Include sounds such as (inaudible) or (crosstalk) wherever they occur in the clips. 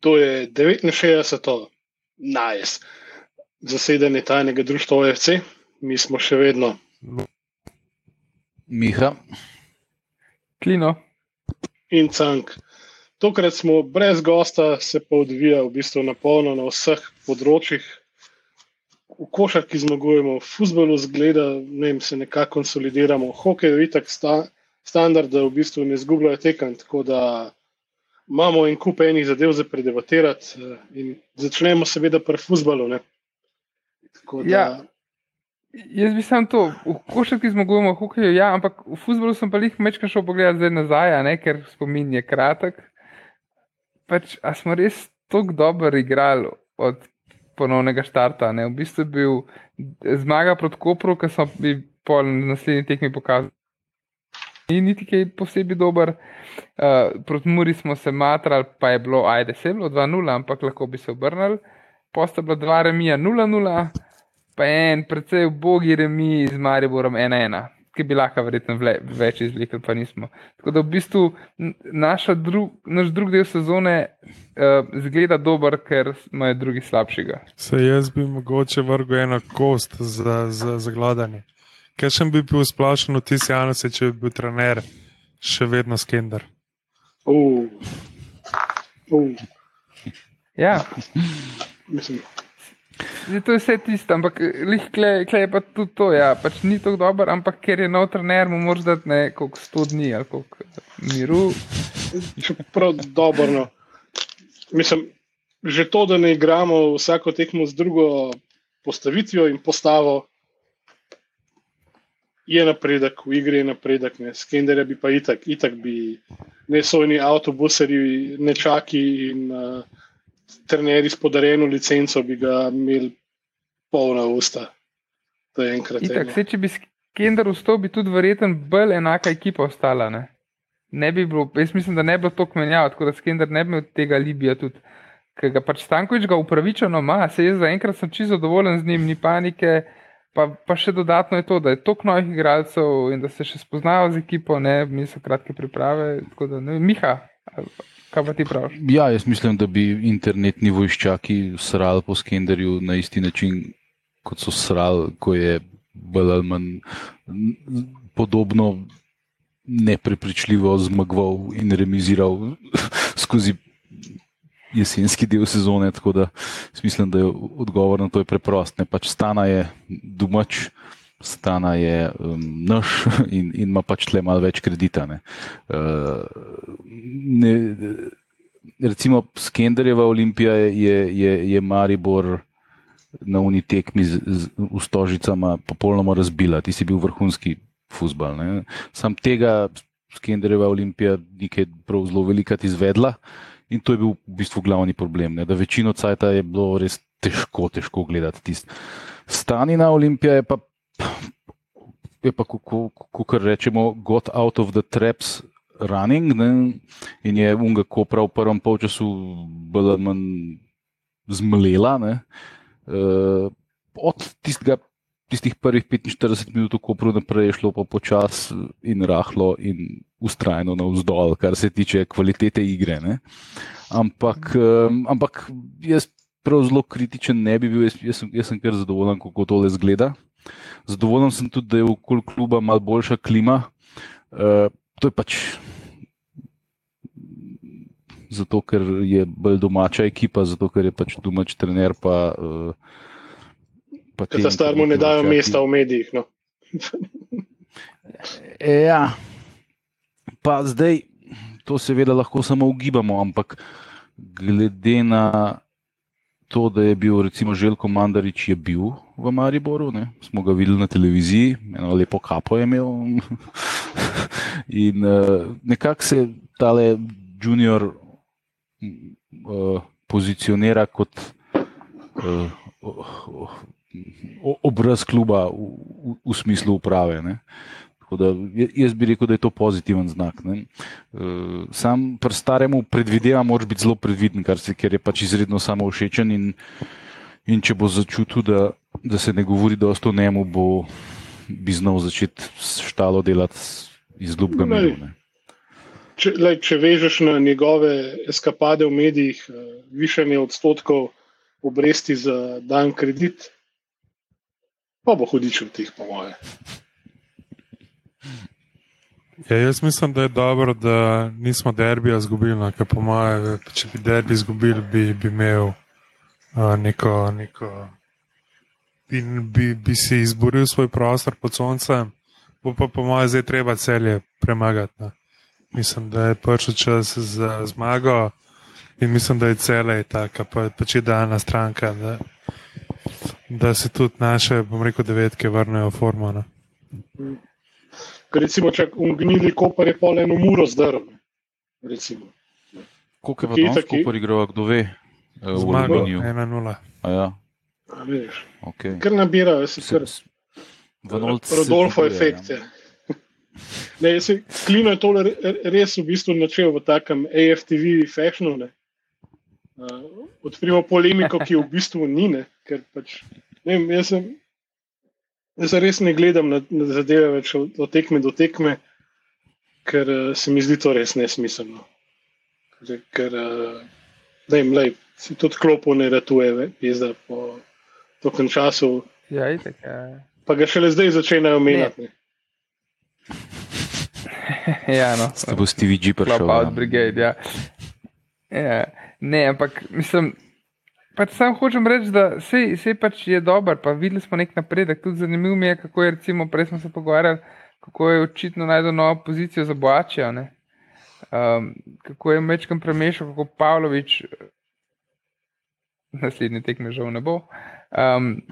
To je 69. najs zasedanje tajnega društva OFC, mi smo še vedno. Miha. Klino. In Cank. Tokrat smo brez gosta, se pa odvija v bistvu na polno na vseh področjih. V košarki zmagujemo, v futbolu zgleda, ne vem, se nekako konsolidiramo, v hokeju je tako sta, standard, da v bistvu ne zgubljajo tekem. Tako da imamo en kup enih zadev za predebatirati eh, in začnemo seveda pri futbalu. Ja, jaz bi sam to, v košarki zmagujemo, hokeju, ja, ampak v futbalu sem pa jih mečkaj šel pogledati zdaj nazaj, ne, ker spomin je kratek pač, a smo res tako dobro igrali od ponovnega štarta. Ne? V bistvu je bil zmaga proti Kopru, ki smo bi pol naslednji tekmi pokazali. Ni niti kaj posebej dober. Uh, proti Muri smo se matrali, pa je bilo, ajde, se bilo 2-0, ampak lahko bi se obrnili. Posta bila 2 remija 0-0, pa en precej ubogi remi z Mariborom 1-1 ki bi lahko verjetno več izvlekel, pa nismo. Tako da v bistvu dru, naš drugi del sezone uh, zgleda dober, ker smo drugi slabšega. Se jaz bi mogoče vrgel eno kost za, za, za gledanje. Kaj še bi bil splašen v tisti januse, če bi bil trener še vedno skender? Uh. Uh. Ja. Mislim. Zdaj, to je vse tisto, ampak klej je pa tudi to. Ja. Pač ni tako dober, ampak ker je nov trener, mu moraš dati nekaj 100 dni ali koliko miru. Prav dobro. No. Mislim, že to, da ne igramo vsako tekmo z drugo postavitvijo in postavo, je napredek, v igri je napredek. Skenderja bi pa itak, itak bi ne sojni avtobuseri, nečaki in. Uh, trenerji s podarjeno licenco bi ga imeli polna usta. To je enkrat. Itak, se, če bi Skender vstal, bi tudi verjeten bolj enaka ekipa ostala. Ne? Ne bi bilo, jaz mislim, da ne bi bilo to kmenjava, tako da Skender ne bi imel tega Libija tudi. Ker ga pač Stankovič ga upravičeno ima, se jaz zaenkrat sem čisto zadovoljen z njim, ni panike. Pa, pa še dodatno je to, da je toliko novih igralcev in da se še spoznajo z ekipo, ne, mi so kratke priprave. Da, ne, Miha, Kaj pa ti praviš? Ja, jaz mislim, da bi internetni vojščaki srali po skenderju na isti način, kot so srali, ko je bolj ali manj podobno neprepričljivo zmagoval in remiziral skozi jesenski del sezone. Tako da mislim, da je odgovor na to je preprost. Ne pač stana je domač. Stana je um, naš (laughs) in, in ima pač tle malo več kredita. Ne. Uh, ne, recimo, Skenderjeva olimpija je, je, je Maribor na unitekmi z, z ustožicama popolnoma razbila. Ti si bil vrhunski futbal. Sam tega Skenderjeva olimpija nekaj prav zelo velikrat izvedla in to je bil v bistvu glavni problem. Ne. Da večino cajta je bilo res težko, težko gledati tist. Stanina olimpija je pa je pa, kako rečemo, got out of the traps running ne? in je unga kopra v prvem polčasu bolj ali manj zmlela. Uh, od tistega, tistih prvih 45 minut, ko je naprej šlo pa počas in rahlo in ustrajno navzdol, kar se tiče kvalitete igre. Ne? Ampak, um, ampak jaz prav zelo kritičen ne bi bil, jaz, jaz, sem, jaz sem kar zadovoljen, kako tole zgleda. Zadovoljen sem tudi, da je okoli kluba malo boljša klima. Uh, to je pač zato, ker je bolj domača ekipa, zato, ker je pač domač trener. Pa, uh, pa ta starmo ne dajo mesta v medijih. No. ja, pa zdaj to seveda lahko samo ugibamo, ampak glede na to, da je bil recimo Željko Mandarič, je bil v Mariboru, ne? smo ga videli na televiziji, eno lepo kapo je imel. (laughs) In uh, nekako se tale junior uh, pozicionira kot uh, obraz kluba v, v, v smislu uprave. Ne? Da, jaz bi rekel, da je to pozitiven znak. Ne? Sam pri staremu predvidevam, da mora biti zelo previden, se, ker je pač izredno samo všečen. In, in če bo začutil, da, da se ne govori dosto o njemu, bo bi znal začeti štalo delati iz ljubega miru. če, lej, če vežeš na njegove eskapade v medijih, uh, višanje odstotkov obresti za dan kredit, pa bo hudič v teh, po moje. Ja, jaz mislim, da je dobro, da nismo derbija izgubili, no, ker po mojem, če bi derbi izgubili, bi, bi imel uh, neko, neko in bi, bi si izboril svoj prostor pod soncem, bo pa po mojem zdaj treba celje premagati. No. Mislim, da je prišel čas za zmago in mislim, da je celje taka, pa, pa če dana stranka, da, da se tudi naše, bom rekel, devetke vrnejo v formo. No. Recimo, če ugnili kopar je pol eno muro zdrl. Koliko je pa danes kopar igral, kdo ve? Zmago, Aluminiju. 1-0. A Ja, A okay. Kar nabirajo, se kar. Rodolfo dviguje, efekt. ja. je. Ne, jaz se, Klino je tole re- res v bistvu načel v takem AFTV fashionu. Ne. Uh, odprimo polemiko, ki v bistvu ni, ne, ker pač, ne vem, jaz, sem, jaz res ne gledam na, na zadeve več od, od tekme do tekme, ker uh, se mi zdi to res nesmiselno. Ker, ker uh, ne vem, lej, si tudi klopo ne ratuje, jezda po tokem času, Ja, itek, ja. pa ga šele zdaj začenjajo menjati. ne. (laughs) ja, no. Da bo Stevie G prišel. Klop out ja. brigade, ja. Ja. Ne, ampak mislim, pač sam hočem reči, da sej, sej pač je dober, pa videli smo nek napredek. Tudi zanimivo mi je, kako je, recimo, prej smo se pogovarjali, kako je očitno najdel novo pozicijo za Boačijo. Um, kako je mečkam premešal, kako Pavlović, naslednji tekme žal ne bo. Um,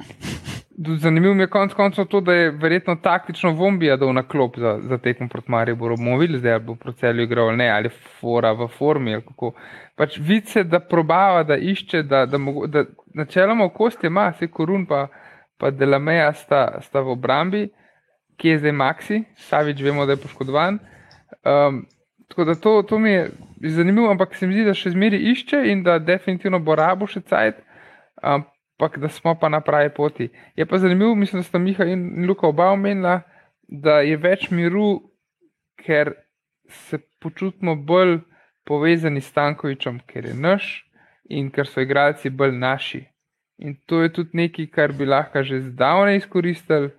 zanimivo mi je konec koncev to, da je verjetno taktično Vombija dal na klop za, za tekmo proti Mariboru. Bomo videli zdaj, bo proti celju igral ali ne, ali fora v formi. ali kako. Pač vidi se, da probava, da išče, da, da, mogo, da načeloma v kosti ima, se korun pa, pa Delameja sta, sta v obrambi, kje je zdaj Maxi, Savič vemo, da je poškodovan. Um, tako da to, to mi je zanimivo, ampak se mi zdi, da še zmeri išče in da definitivno bo rabo še cajt. Um, ampak da smo pa na pravi poti. Je pa zanimivo, mislim, da sta Miha in Luka oba omenila, da je več miru, ker se počutimo bolj povezani s Tankovičem, ker je naš in ker so igralci bolj naši. In to je tudi nekaj, kar bi lahko že zdavnaj izkoristili,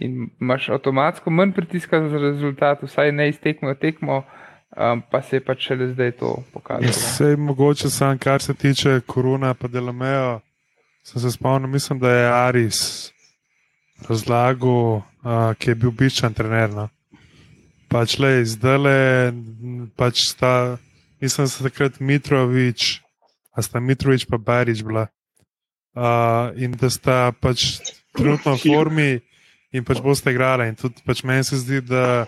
in imaš avtomatsko manj pritiska za rezultat, vsaj ne iztekmo tekmo, um, pa se je pač šele zdaj to pokazalo. Vse mogoče sam, kar se tiče korona, pa delamejo. Sem se spomnil, mislim, da je Aris razlagal, uh, ki je bil bičan trener. No. Pač le, zdaj le, pač sta, mislim, da sta takrat Mitrovič, a sta Mitrovič pa Barič bila. Uh, in da sta pač trenutno v formi in pač boste igrali. In tudi pač meni se zdi, da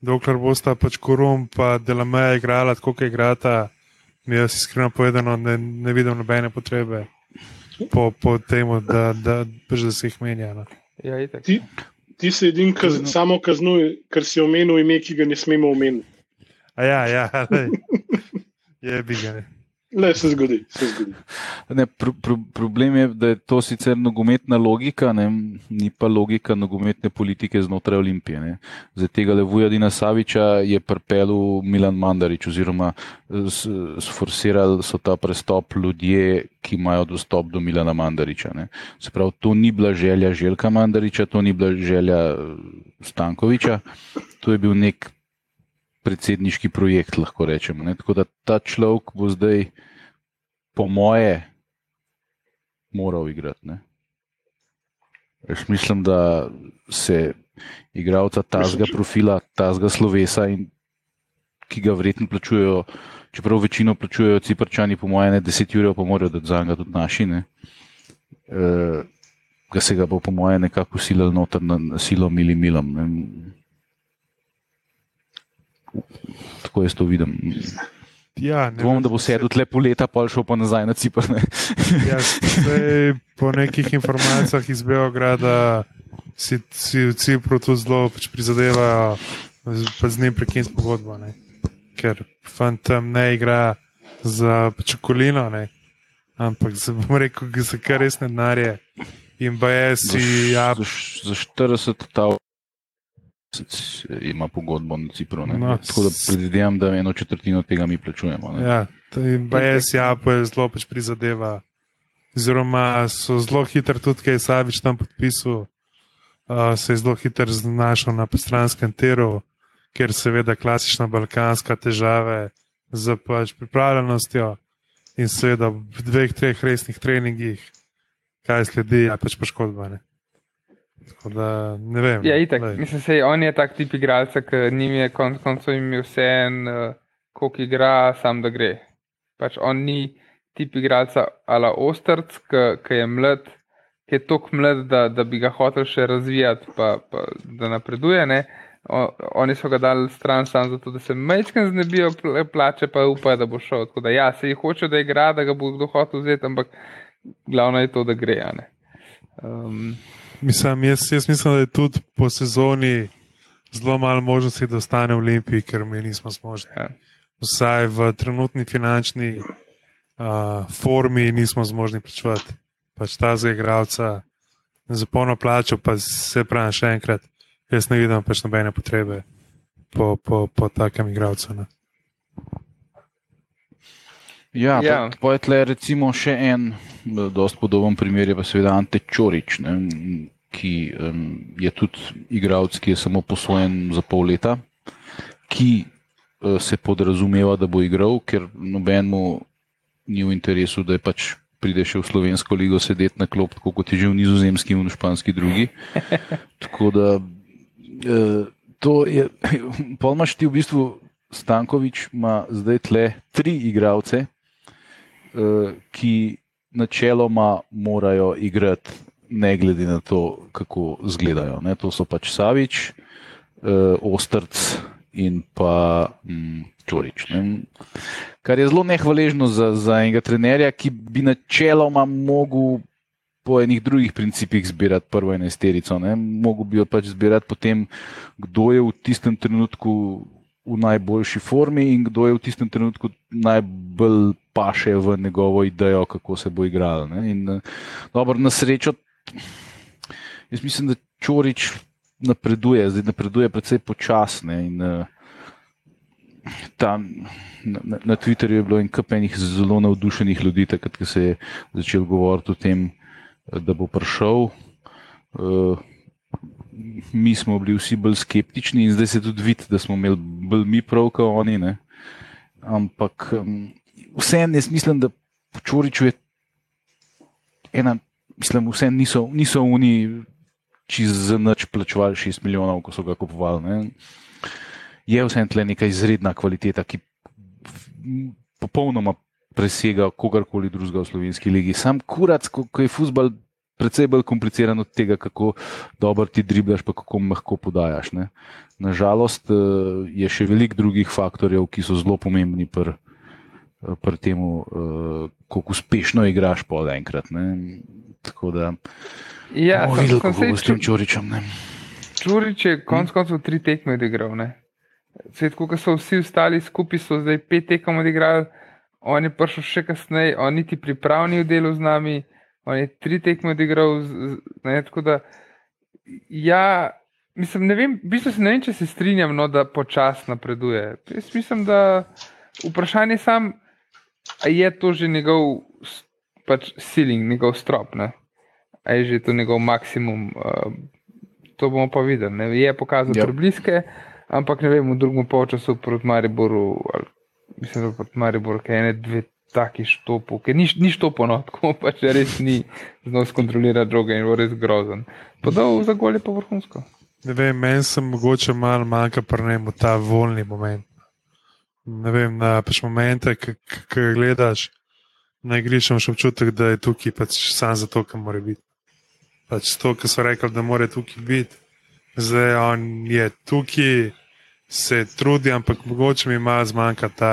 dokler bosta pač Korum pa Delameja igrala tako, kot igrata, mi jaz iskreno povedano ne, ne vidim nobene potrebe po, po tem, da, da, da se jih menja. No. Ja, itak. Ti, ti se edin kaz, samo kaznuje, ker si omenil ime, ki ga ne smemo omeniti. A ja, ja, (laughs) lej. je bi ga. Le se zgodi, se zgodi. Ne, pro, pro, problem je, da je to sicer nogometna logika, ne, ni pa logika nogometne politike znotraj Olimpije. Ne. Za tega Levuja Dina Saviča je prpelu Milan Mandarič oziroma sforsirali so ta prestop ljudje, ki imajo dostop do Milana Mandariča. Ne. Se pravi, to ni bila želja Željka Mandariča, to ni bila želja Stankoviča, to je bil nek predsedniški projekt, lahko rečemo. Ne. Tako da ta človek bo zdaj, po moje, moral igrati. Ne. Jaz mislim, da se igralca tazga profila, tazga slovesa, in, ki ga vredno plačujejo, čeprav večino plačujejo ciprčani, po moje, ne 10 ur, pa morajo dati za njega tudi naši. Ne. E, ga se ga bo, po moje, nekako usilil noter na, na silo mili milom. Ne. Tako jaz to vidim. Ja, ne vem, da bo sedel tle poleta, pa šel pa nazaj na Cipr. Ne. (laughs) Ja, zdaj, po nekih informacijah iz Beograda si, si v Cipru tu zelo pač prizadevajo, pa z njim prekiniti pogodbo. Ne. Ker fant tam ne igra za pač okolino, ne. ampak za, bom rekel, za kar resne denarje. In si, ja, za, za 40 tav ima pogodbo na Cipru. No, Tako da predvidevam, da eno četrtino tega mi plačujemo. Ne? Ja, BS Japo je zelo pač prizadeva. Oziroma, so zelo hitro tudi, kaj je Savič tam podpisal, uh, se je zelo hitro znašel na postranskem teru, ker seveda klasična balkanska težava z pač pripravljenostjo in seveda v dveh, treh resnih treningih, kaj sledi, je pač poškodba. Da, ne vem. Ja, itak, mislim, sej, on je tak tip igralca, ki njim je konc koncev imel vse en, uh, koliko igra, sam da gre. Pač on ni tip igralca ala Ostrc, ki je mlad, ki je tako mlad, da, da bi ga hotel še razvijati, pa, pa da napreduje. Ne? O, oni so ga dali stran samo zato, da se mečken znebijo plače, pa upajo, da bo šel. Tako da ja, se jih hoče, da igra, da ga bo kdo hotel vzeti, ampak glavno je to, da gre. Um, Mislim, jaz, jaz mislim, da je tudi po sezoni zelo malo možnosti, da ostane v Olimpiji, ker mi nismo zmožni. Ja. Vsaj v trenutni finančni uh, formi nismo zmožni plačevati. Pač ta za igralca za polno plačo, pa se pravi še enkrat, jaz ne vidim pač nobene potrebe po, po, po takem igralcu. Ne. Ja, ja. pojetle recimo še en dosti podoben primer je pa seveda Ante Čorič, ne, ki um, je tudi igralec, ki je samo posvojen za pol leta, ki uh, se podrazumeva, da bo igral, ker nobenemu ni v interesu, da je pač pride še v slovensko ligo sedeti na klop, tako kot je že v nizozemski in v španski drugi. (laughs) Tako da uh, to je, (laughs) polmaš ti v bistvu. Stankovič ima zdaj tle tri igralce, ki načeloma morajo igrati, ne glede na to, kako izgledajo. Ne? To so pač Savič, uh, Ostrc in pa um, Čorič. Ne? Kar je zelo nehvaležno za, za enega trenerja, ki bi načeloma mogel. Po enih drugih principih zbirati prvo enesterico. Mogoče bi jo pač zbirati potem, kdo je v tistem trenutku v najboljši formi in kdo je v tistem trenutku najbolj paše v njegovo idejo, kako se bo igral. In, eh, dobro, na srečo, jaz mislim, da Čorič napreduje, zdaj napreduje precej počasne. In, uh, tam na, na Twitterju je bilo in kapenih zelo navdušenih ljudi, takrat, ko se je začel govoriti o tem, da bo prišel. Uh, mi smo bili vsi bolj skeptični, in zdaj se tudi vidi, da smo imeli bolj mi prav, kot oni. Ne? Ampak um, vseeno, jaz mislim, da Čoriču je ena, mislim, vseeno niso, niso oni čez za noč plačevali 6 milijonov, ko so ga kupovali. Ne? Je vseeno tle neka izredna kvaliteta, ki popolnoma presega kogarkoli drugega v slovenski legi. Sam kurac, ko, ko je futbal precej bolj kompliciran od tega, kako dobro ti driblaš, pa kako lahko podajaš. Ne? Nažalost, eh, je še veliko drugih faktorjev, ki so zelo pomembni pri pr tem, eh, kako uspešno igraš po enkrat. Ne? Tako da, ja, bomo videli, kako bo s tem Čuričem. Ne? Čurič je konec koncev tri tekme odigral. Svet, ko so vsi ostali skupaj, so zdaj pet tekem odigrali, on je prišel še kasneje, on niti pripravni v delu z nami. On je tri tekme odigral, ne, tako da. Ja, mislim, ne vem, v bistvu ne vem, če se strinjam, no, da počasno napreduje. Jaz mislim, da vprašanje sam, je to že njegov pač ceiling, njegov strop, ne? a je že to njegov maksimum. Uh, to bomo pa videli. Ne? Je pokazal yep. Ja. prebliske, ampak ne vem, v drugem polčasu proti Mariboru, ali, mislim, da proti Mariboru, kaj ene, dve taki štopu, ki ni, ni štopo, no, (laughs) tako pač res ni znal skontrolirati droge in je res grozen. Podal za gol je pa vrhunsko. Ne vem, meni se mogoče malo manjka prnemo ta volni moment. Ne vem, na pač momente, ki gledaš na igrišču, imaš občutek, da je tukaj pač sam zato, ker mora biti. Pač to, kar so rekli, da mora tukaj biti. Zdaj on je tukaj, se trudi, ampak mogoče mi malo zmanjka ta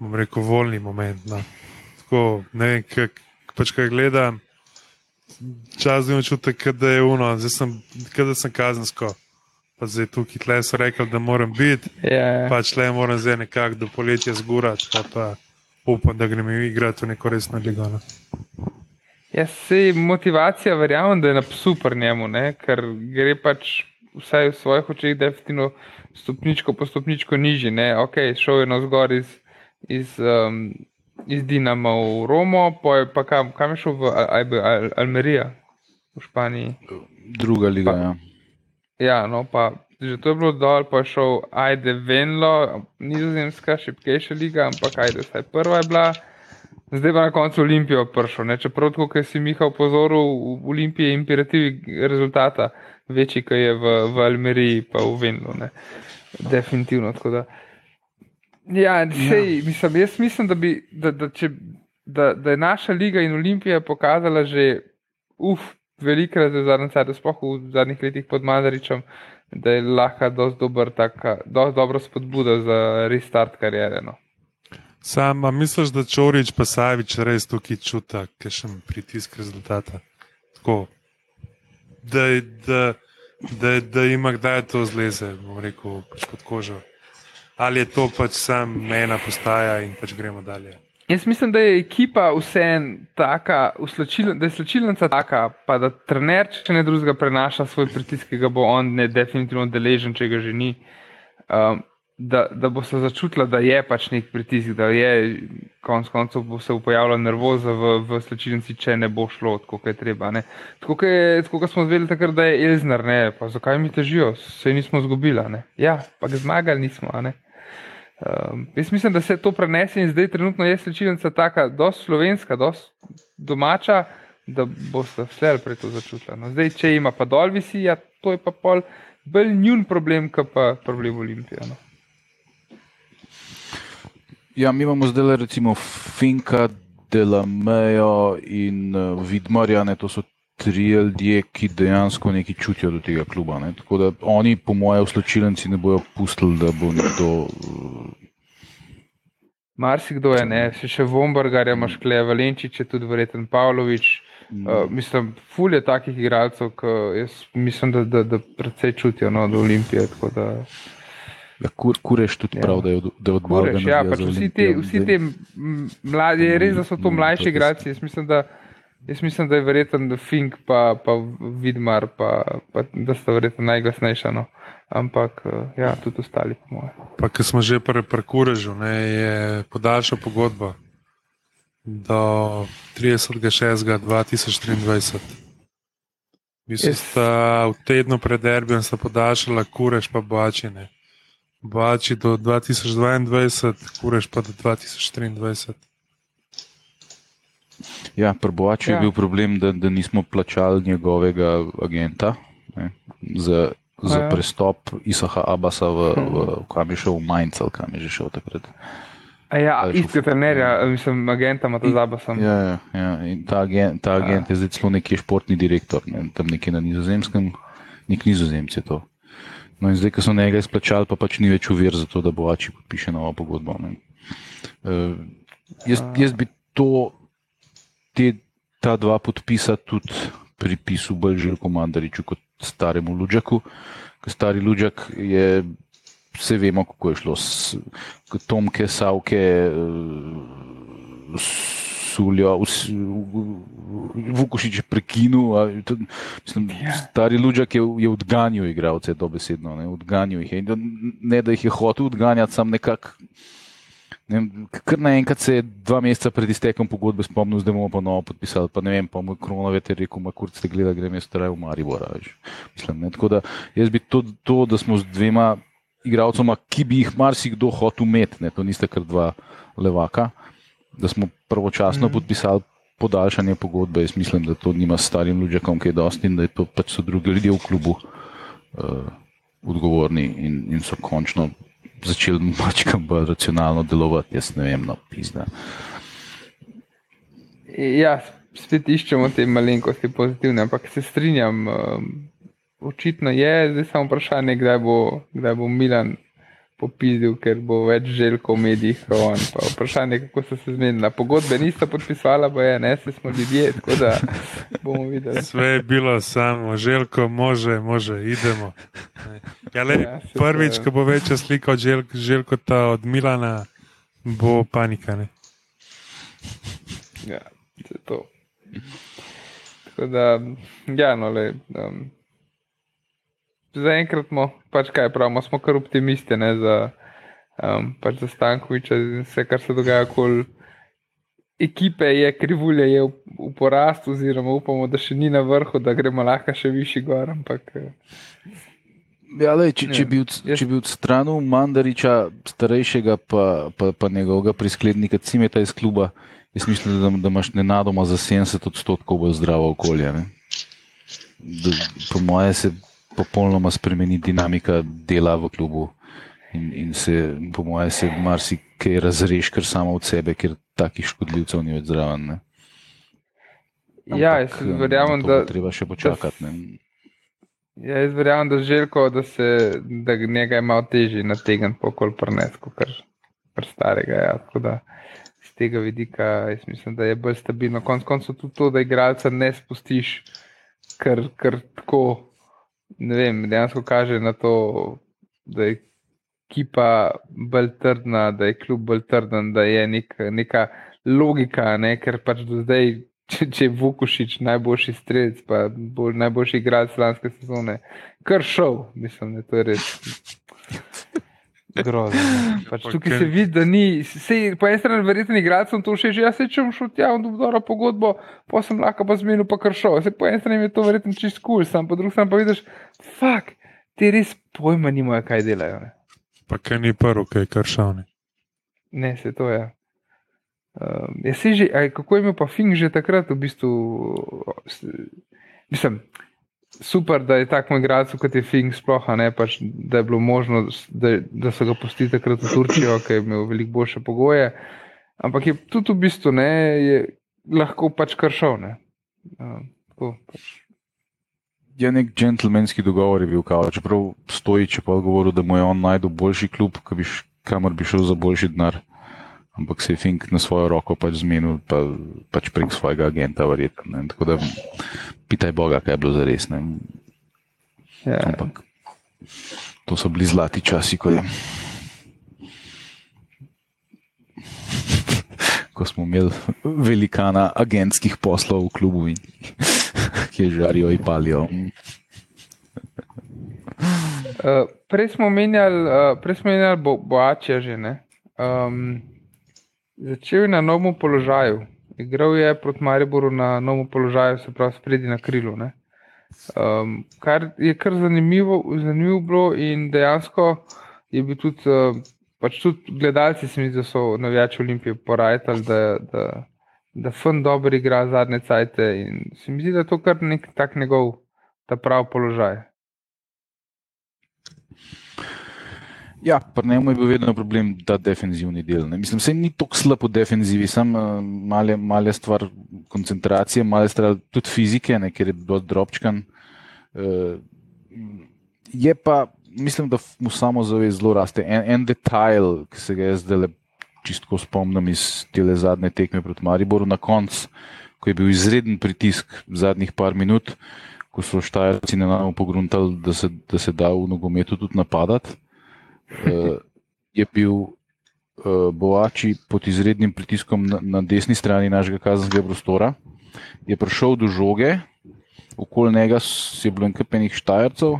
bom rekel, volni moment. No. Tako, ne vem, kak, pač kaj gledam, čas imam čutek, da je uno, zdaj sem, da sem kazensko. Pa zdaj tukaj tle so rekli, da moram biti. Yeah. Ja. Pač le moram zdaj nekako do poletja zgurati, pa, pa upam, da gremo igrati v neko resno ligo. No. Jaz se motivacija verjamem, da je na super njemu, ne? ker gre pač vsaj v svojih očeh definitivno stopničko po stopničko nižji. Ne? Ok, šel je na zgor iz, iz, um, iz Dinama v Romo, pa kam, kam je šel v Al Al Almerija v Španiji. Druga liga, Pa- ja. Ja, no, pa že to je bilo dol, pa je šel Ajde Venlo, nizozemska, šipkejša liga, ampak Ajde, vsaj prva je bila. Zdaj pa na koncu Olimpijo prišel. Ne? Čeprav, kot si Miha opozoril, v Olimpiji je imperativ rezultata večji, kot je v, v Almeriji, pa v Venlu. Ne? Definitivno. tako Da. Ja, sej, mislim, jaz mislim, da, bi, da, da, če, da, da je naša liga in Olimpija pokazala že uf, velikrat v zadnjem času, sploh v zadnjih letih pod Madaričem, da je lahko dosti dober, taka, dosti dobro spodbuda za restart karijere. No. Sam, misliš, da Čorič pa Savič res tukaj čuta, kaj še pritisk rezultata? Tako, da, da, da, da ima kdaj to zleze, bom rekel, pod kožo. Ali je to pač sam ena postaja in pač gremo dalje. Jaz mislim, da je ekipa vseeno taka, uslačil- da je slačilnica taka, pa da trener, če ne drugega, prenaša svoj pritisk, ki ga bo on ne definitivno deležen, če ga že ni. Um, da, da bo se začutila, da je pač nek pritisk, da je konec koncev bo se pojavila nervoza v, v slačilnici, če ne bo šlo tako, kot je treba. Ne. Tako kot je- tako kot smo zvedeli takrat, da je Elznar, ne, pa zakaj mi težijo, se nismo zgubili. Ja, pa ga zmagali nismo. ne. Um, jaz mislim, da se to prenese in zdaj trenutno je slčilnica taka, dosti slovenska, dosti domača, da boste vse prej to začutili. No, zdaj, če ima pa dol visi, ja, to je pa pol bolj njun problem, kot pa problem Olimpije. No. Ja, mi imamo zdaj recimo Finka, Delamejo in uh, Vidmarja, ne, to so tri ljudje, ki dejansko nekaj čutijo do tega kluba. Ne. Tako da oni, po mojem, v sločilnici ne bojo pustili, da bo nekdo. Uh, Marsikdo je, ne, še, še Vombergar, imaš Kleja Valenčič, je tudi verjeten Pavlović. Uh, mislim, ful je takih igralcev, ki jaz mislim, da, da, da predvsej čutijo no, do Olimpije. Da, ja, kur, kureš tudi Ja. prav, da je od, da je od Bolga Kureš, ja, pač vsi Olimpijo. vsi m, mladi, res, da so to Mm, mlajši igralci. Jaz mislim, da, jaz mislim, da je verjeten, da Fink pa, pa Vidmar, pa, pa da sta verjetno najglasnejša. No. Ampak eh, ja, tudi ostali, po mojem. Pa, ki smo že pri Parkurežu, ne, je podaljšal pogodbo do 30.6.2023. Mislim, Jaz- sta v tednu pred derbijem sta podaljšala Kurež pa Boačine. Boači do 2022, Kurež pa do 2023. Ja, pri Boaču ja. Ja. je bil problem, da, da nismo plačali njegovega agenta ne, za, za ja. prestop Isaha Abasa, v, v, kam je šel v Mainz ali kam je že šel takrat. A ja, istega trenerja, mislim, agenta ima to In- zabasam. Ja, ja, ja. in ta agent, ta agent je zdaj celo neki športni direktor, ne, tam nekje na nizozemskem, nek nizozemci je to. No in zdaj, ko so njega izplačali, pa pač ni več uvir za to, da bo Ači podpiše novo pogodbo. ne. Uh, jaz, jaz bi to, te, ta dva podpisa tudi pripisal bolj Željko Mandariču kot staremu Luđaku. Ker stari Luđak je, vse vemo, kako je šlo. S, Tomke, Savke, Suljo, Vukošič je prekinil. a, to- Mislim, Ja. stari Luđak je, je odganjal igralce, dobesedno. Ne, odganjal jih je. Ne, da jih je hotel odganjati, sam nekako. Vem, kar naenkrat se je dva meseca pred iztekom pogodbe spomnil, da bomo pa novo podpisali. Pa ne vem, pa mu je Kronovet je rekel, ma kurc te gleda, grem jaz traj v Maribor. Mislim, ne, tako da jaz bi to, to, da smo z dvema igralcema, ki bi jih marsikdo hotel imeti, ne, to niste kar dva levaka, da smo pravočasno mm. podpisali podaljšanje pogodbe. Jaz mislim, da to nima s starim ljudem kaj dosti in da je to pač so drugi ljudje v klubu uh, odgovorni in, in so končno začeli mačkam bolj racionalno delovati. Jaz ne vem, no, pizda. Ja, spet iščemo te malenkosti pozitivne, ampak se strinjam. Um, očitno je, zdaj samo vprašanje, kdaj bo, kdaj bo Milan popizdil, ker bo več željko v medijih. kot On. Pa vprašanje, kako so se zmenila. Pogodbe nista podpisala, bo je, ne, se smo ljudje, tako da bomo videli. Sve je bilo samo, željko, može, može, idemo. Ja, le, Ja, se prvič, ko bo večja slika od željk, željkota od Milana, bo panika. Ne? Ja, to je to. Tako da, ja, no, le. Um, zaenkrat smo, pač kaj pravimo, smo kar optimisti ne, za, um, pač za Stankoviča in vse, kar se dogaja okoli ekipe, je krivulje je v, v porastu, oziroma upamo, da še ni na vrhu, da gremo lahko še višji gor. Ampak, eh, Ja, lej, če, če, bi od, če bi odstranil Mandariča, starejšega, pa, pa, pa njegovega prisklednika Cimeta iz kluba, jaz mislim, da, da imaš nenadoma za 70 odstotkov bolj zdravo okolje. Da, po moje se popolnoma spremeni dinamika dela v klubu in, in se, po moje, se marsikaj razreš, kar samo od sebe, ker takih škodljivcev ni več zraven. Ne? Ja, jaz verjamem, da. Treba še počakati. Da, Ja, jaz verjamem, da želko, da se da njega je malo težje nategniti pokol prnes, kot kar pr starega. Ja. Tako da z tega vidika jaz mislim, da je bolj stabilno. Konec koncev tudi to, da igralca ne spustiš, ker, ker tako, ne vem, dejansko kaže na to, da je ekipa bolj trdna, da je klub bolj trden, da je nek, neka logika, ne? ker pač do zdaj če, če je Vukušič najboljši strelec, pa bolj, najboljši igralec lanske sezone, kar šel, mislim, da to je res. Grozno. (laughs) Pač tukaj se vidi, da ni, sej, po eni strani, verjetno, igralcem to še že, jaz se če bom šel tja, bom dobro pogodbo, pa sem lahko pa zmenil, pa kar šel. Sej, po eni strani je to verjetno čist kul, cool, sam po drugi strani pa vidiš, fuk, ti res pojma nimajo, kaj delajo. Ne. Pa kaj ni prvo, kaj je kar šel. Ne, se to je. Uh, že, aj, kako je imel pa Fink že takrat, v bistvu, mislim, super, da je tako igralec kot je Fink, sploh ne, pač, da je bilo možno, da, da so ga pustili takrat v Turčijo, ki je imel veliko boljše pogoje. Ampak je tudi v bistvu ne, je lahko pač kar šel. Ne. Uh, tako, pač. Je nek džentlmenski dogovor, je bil kao, čeprav stoji, če pa odgovoril, da mu je on najdel boljši klub, kamor bi šel za boljši denar ampak se je Fink na svojo roko pač zmenil, pa, pač prek svojega agenta, verjetno. Tako da, pitaj Boga, kaj je bilo za res. Ja. Ampak to so bili zlati časi, ko, je, ko smo imeli velikana agentskih poslov v klubu, in, (laughs) ki je žarijo in palijo. Uh, prej smo menjali, uh, menjali bo, boače že. Um, Začel je na novem položaju. Igral je proti Mariboru na novem položaju, se pravi, spredi na krilu. Um, kar je kar zanimivo, zanimivo bilo in dejansko je bil tudi, uh, pač tudi gledalci, mi zdi, da so navijači Olimpije porajali, da, da, da fun dobro igra zadnje cajte in se mi zdi, da je to kar nek tak njegov ta prav položaj. Ja, pri njemu je bil vedno problem, da defenzivni del. Ne. Mislim, da ni tako slabo v defenzivi, samo uh, male, male stvar koncentracije, male stvar tudi fizike, ne, ker je bil drobčkan. Uh, je pa, mislim, da mu samo zavez zelo raste. En, en detajl, ki se ga jaz zdaj čisto spomnim iz te zadnje tekme proti Mariboru, na koncu, ko je bil izreden pritisk zadnjih par minut, ko so štajerci na namo pogruntali, da se, da se da v nogometu tudi napadati je bil uh, Boači pod izrednim pritiskom na, na desni strani našega kazenskega prostora, je prišel do žoge, okoli njega je bilo nekaj penih štajercev,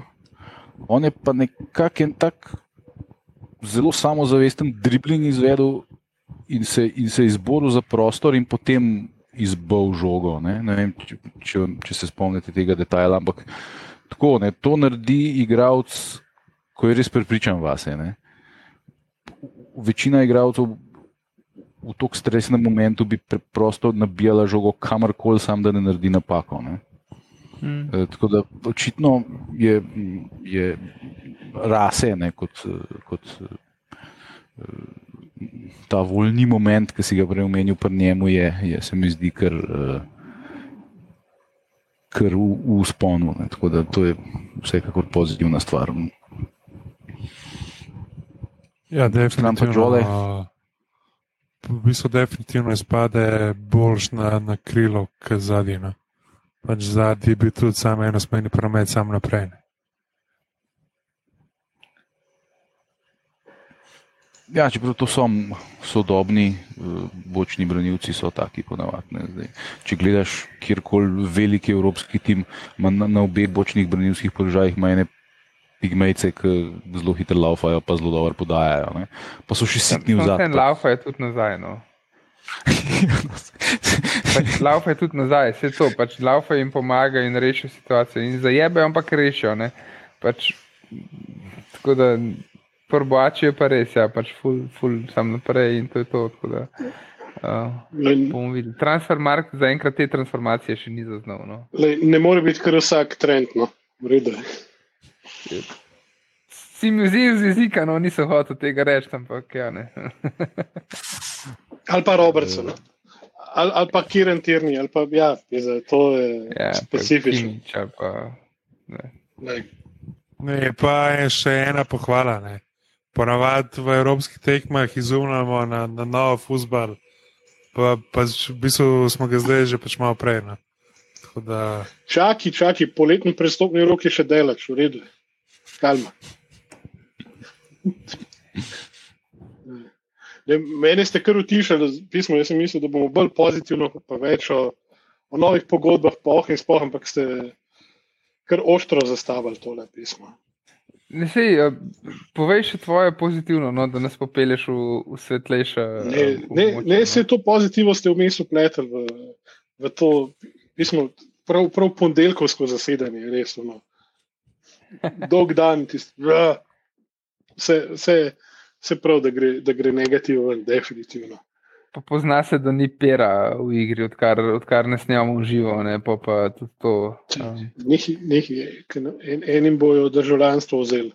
on je pa nekako en tak zelo samozavesten dribling izvedel in se, in se izboril za prostor in potem izbol žogo. Ne? Ne vem, če, če, če se spomnite tega detajla, ampak tako, ne, to naredi igralec ko je res prepričan vase. Ne? Večina igralcev v tako stresnem momentu bi preprosto nabijala žogo kamorkoli, sam da ne naredi napako. Ne? Hmm. E, tako da očitno je, je rase ne, kot, kot e, ta voljni moment, ki si ga prej omenil, pri njemu je, je, se mi zdi, kar, e, kar v, v sponu. Ne. Tako da to je vsekakor pozitivna stvar. Ja, definitivno. V bistvu definitivno izpade boljš na, na krilo, kot zadnji. No. Pač zadnji bi tudi samo eno smejni promet, samo naprej. Ne. Ja, čeprav to so sodobni eh, bočni branilci, so taki ponavadi. Če gledaš kjerkoli veliki evropski tim, ima na, na obeh bočnih branilskih položajih ene pigmejce, ki zelo hitro laufajo, pa zelo dobro podajajo. Ne? Pa so še sitni v zadnjem. Laufa je tudi nazaj. No. (laughs) pač laufa je tudi nazaj, vse to, pač laufa jim pomaga in reši situacijo. In zajebe, ampak rešijo. Pač, tako da prboači je pa res, ja, pač ful, ful sam naprej in to je to. Da, uh, Transfer mark za enkrat te transformacije še ni zaznal. No. Ne more biti kar vsak trend, no, v redu. Si mi vzil z jezika, no nisem hotel tega reči, ampak ja ne. ali pa Robertson, ali, ali pa Kiren Tirni, ali pa ja, je to je ja, specifično. Pa, ne. Ne. ne, pa je še ena pohvala. Ne. Ponavadi v evropskih tekmah izumljamo na, na novo futbol, pa, pa v bistvu smo ga zdaj že pač malo prej. No. Da... Čaki, čaki, poletni prestopni rok je še delač, v redu. Kalma. Ne, mene ste kar utišali, pismo. Jaz sem mislil, da bomo bolj pozitivno, pa več o, o novih pogodbah, poh in spoh, ampak ste kar ostro zastavili tole pismo. Ne, sej, povej še tvoje pozitivno, no, da nas popeleš v, v svetlejše. Ne, ne, ne no. se to pozitivno ste vmes upletli v, v to pismo, prav, prav ponedeljkovsko zasedanje, res. No. Dolg dan, tisti. Vse, vse, vse prav, da gre, da gre negativno, definitivno. Pa pozna se, da ni pera v igri, odkar, odkar ne snijamo v živo. Ne, pa pa to, um. nekaj, nekaj, en, enim bojo državljanstvo vzeli,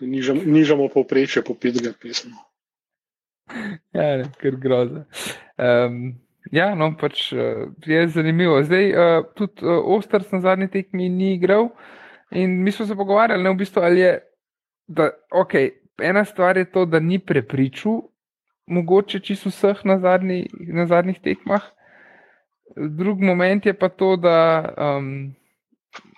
nižam, nižamo povprečje po pitega pisma. (laughs) Ja, ne, ker groza. Um, ja, no, pač uh, je zanimivo. Zdaj, uh, tudi uh, Oster na zadnji tekmi ni igral in mi smo se pogovarjali, ne, v bistvu, ali je da, okay, ena stvar je to, da ni prepričal, mogoče čisto vseh na, zadnji, na zadnjih tekmah. Drugi moment je pa to, da, um,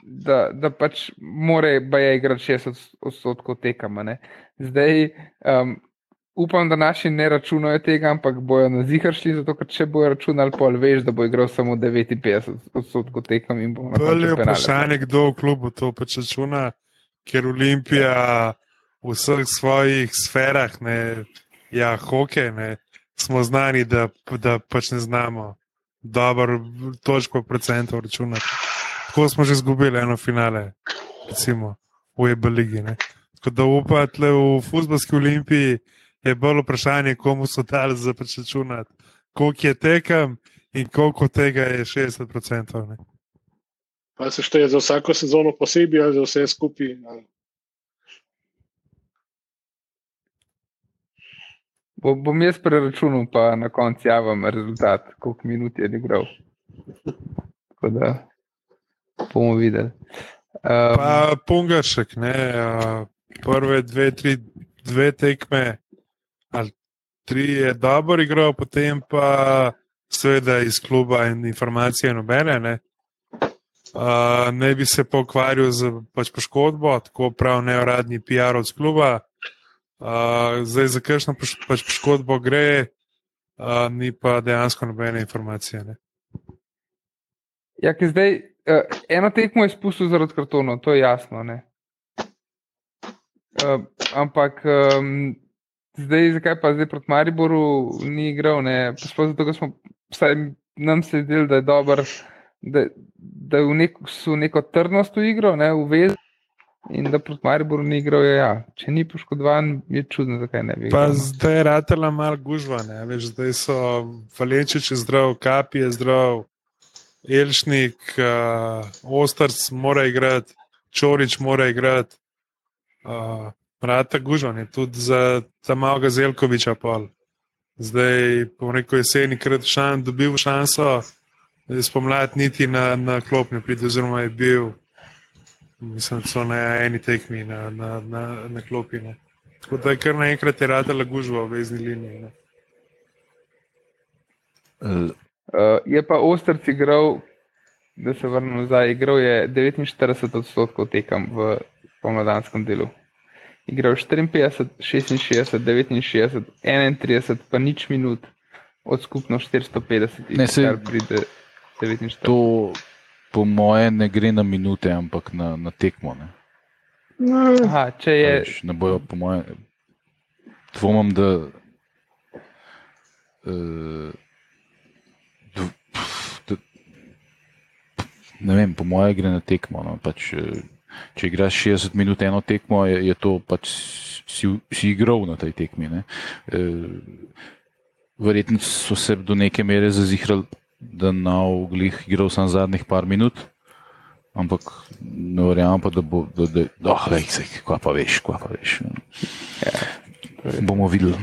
da, da pač mora baje igrati 60 odstotkov tekama. Zdaj um, upam, da naši ne računajo tega, ampak bojo na zihar šli, zato ker če bojo računali, pol veš, da bo igral samo 59 odstotkov tekam in bo na koncu. Je vprašanje, kdo v klubu to pač računa ker Olimpija v vseh svojih sferah, ne, ja, hoke, ne, smo znani, da, da pač ne znamo dobro točko procentov računati. Tako smo že izgubili eno finale, recimo v Ebeligi. Tako da upate v futbalski olimpiji je bolj vprašanje, komu so dali za pač računati, koliko je tekem in koliko tega je 60%. Ne. Pa se šteje za vsako sezono posebej ali za vse skupaj? Bo, bom jaz preračunal, pa na koncu javim rezultat, koliko minut je igral. Tako da bomo videli. Um, pa Pungašek, ne, prve dve, tri, dve tekme, ali tri je dobro igral, potem pa seveda iz kluba in informacije nobene. Ne. Uh, ne bi se pokvaril z pač poškodbo, tako prav neuradni PR od kluba. Uh, zdaj, za kakšno pač poškodbo gre, uh, ni pa dejansko nobene informacije. Ne? Ja, ki zdaj uh, eno tekmo je spustil zaradi kartonov, to je jasno. Uh, ampak um, zdaj, zakaj pa zdaj proti Mariboru ni igral? Sploh zato, ker smo vsaj nam se zdeli, da je dober da, da v nek, neko trdnost v igro, ne, v vezi. In da proti Mariboru ni igral, ja. če ni poškodovan, je čudno, zakaj ne bi. Pa zdaj je ratela malo gužvane, veš, zdaj so Valenčič zdrav, Kapi je zdrav, Elšnik, uh, Ostrc mora igrati, Čorič mora igrati. Uh, rata gužvane, tudi za ta malega Zelkoviča pol. Zdaj, po neko jeseni, krat šan, dobil šanso spomladi niti na, na klop ne pride, oziroma je bil, mislim, so na eni tekmi na, na, na, na klopi. Ne. Tako da je kar naenkrat je rada lagužva v vezni liniji. Uh, je pa Ostrc igral, da se vrnem nazaj, igral je 49 odstotkov tekem v pomladanskem delu. Igral 54, 66, 69, 31, pa nič minut od skupno 450, ne se pride. 49. To, po moje, ne gre na minute, ampak na, na tekmo. Ne? Aha, če je. Pač ne bojo, po mojem, dvomim, da. Uh, ne vem, po mojem, gre na tekmo. No. Pač, eh, če igraš 60 minut eno tekmo, je, je to pač si, si igral na tej tekmi. E, verjetno so se do neke mere zazihrali, da na uglih igral sem zadnjih par minut. Ampak ne verjamem pa, da bo, da, da, oh, lej, sej, kva pa veš, kva pa veš. Ja, bomo videli.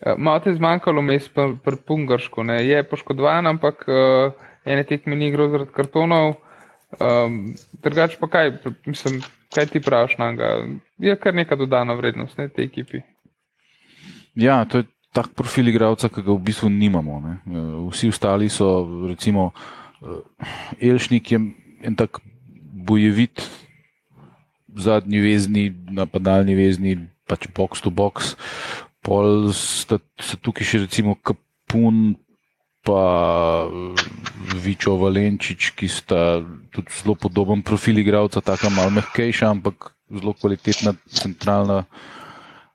Ja, malo te zmanjkalo mest pri pr Pungaršku, ne. je poškodovan, ampak uh, ene tekme ni igral zaradi kartonov. Um, drugač pa kaj, mislim, kaj ti praviš na njega? Je kar neka dodana vrednost ne, tej ekipi. Ja, to je tak profil igralca, ki ga v bistvu nimamo. Ne. Vsi ostali so, recimo, Elšnik je en tak bojevit, zadnji vezni, napadalni vezni, pač box to box. Pol sta, sta tukaj še recimo Kapun, pa Vičo Valenčič, ki sta tudi zelo podoben profil igralca, tako malo mehkejša, ampak zelo kvalitetna centralna.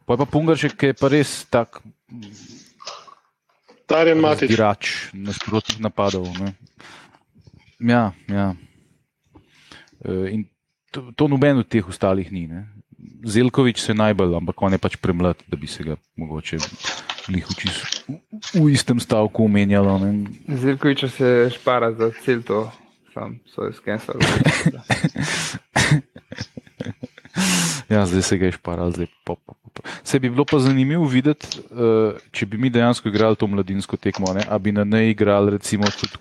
Pa je pa Pungaršek, ki je pa res tak. Tarjen Matič. Igrač nasprotnih napadov. Ne. Ja, ja. E, in to, to noben od teh ostalih ni. Ne. Zelkovič se najbolj, ampak on je pač premlad, da bi se ga mogoče v, v istem stavku omenjalo. Zelkovič se špara za cel to, sam svoj skenser. (laughs) ja, zdaj se ga je šparal, zdaj pa. Se bi bilo pa zanimivo videti, uh, če bi mi dejansko igrali to mladinsko tekmo, ne? a bi na ne igrali recimo tudi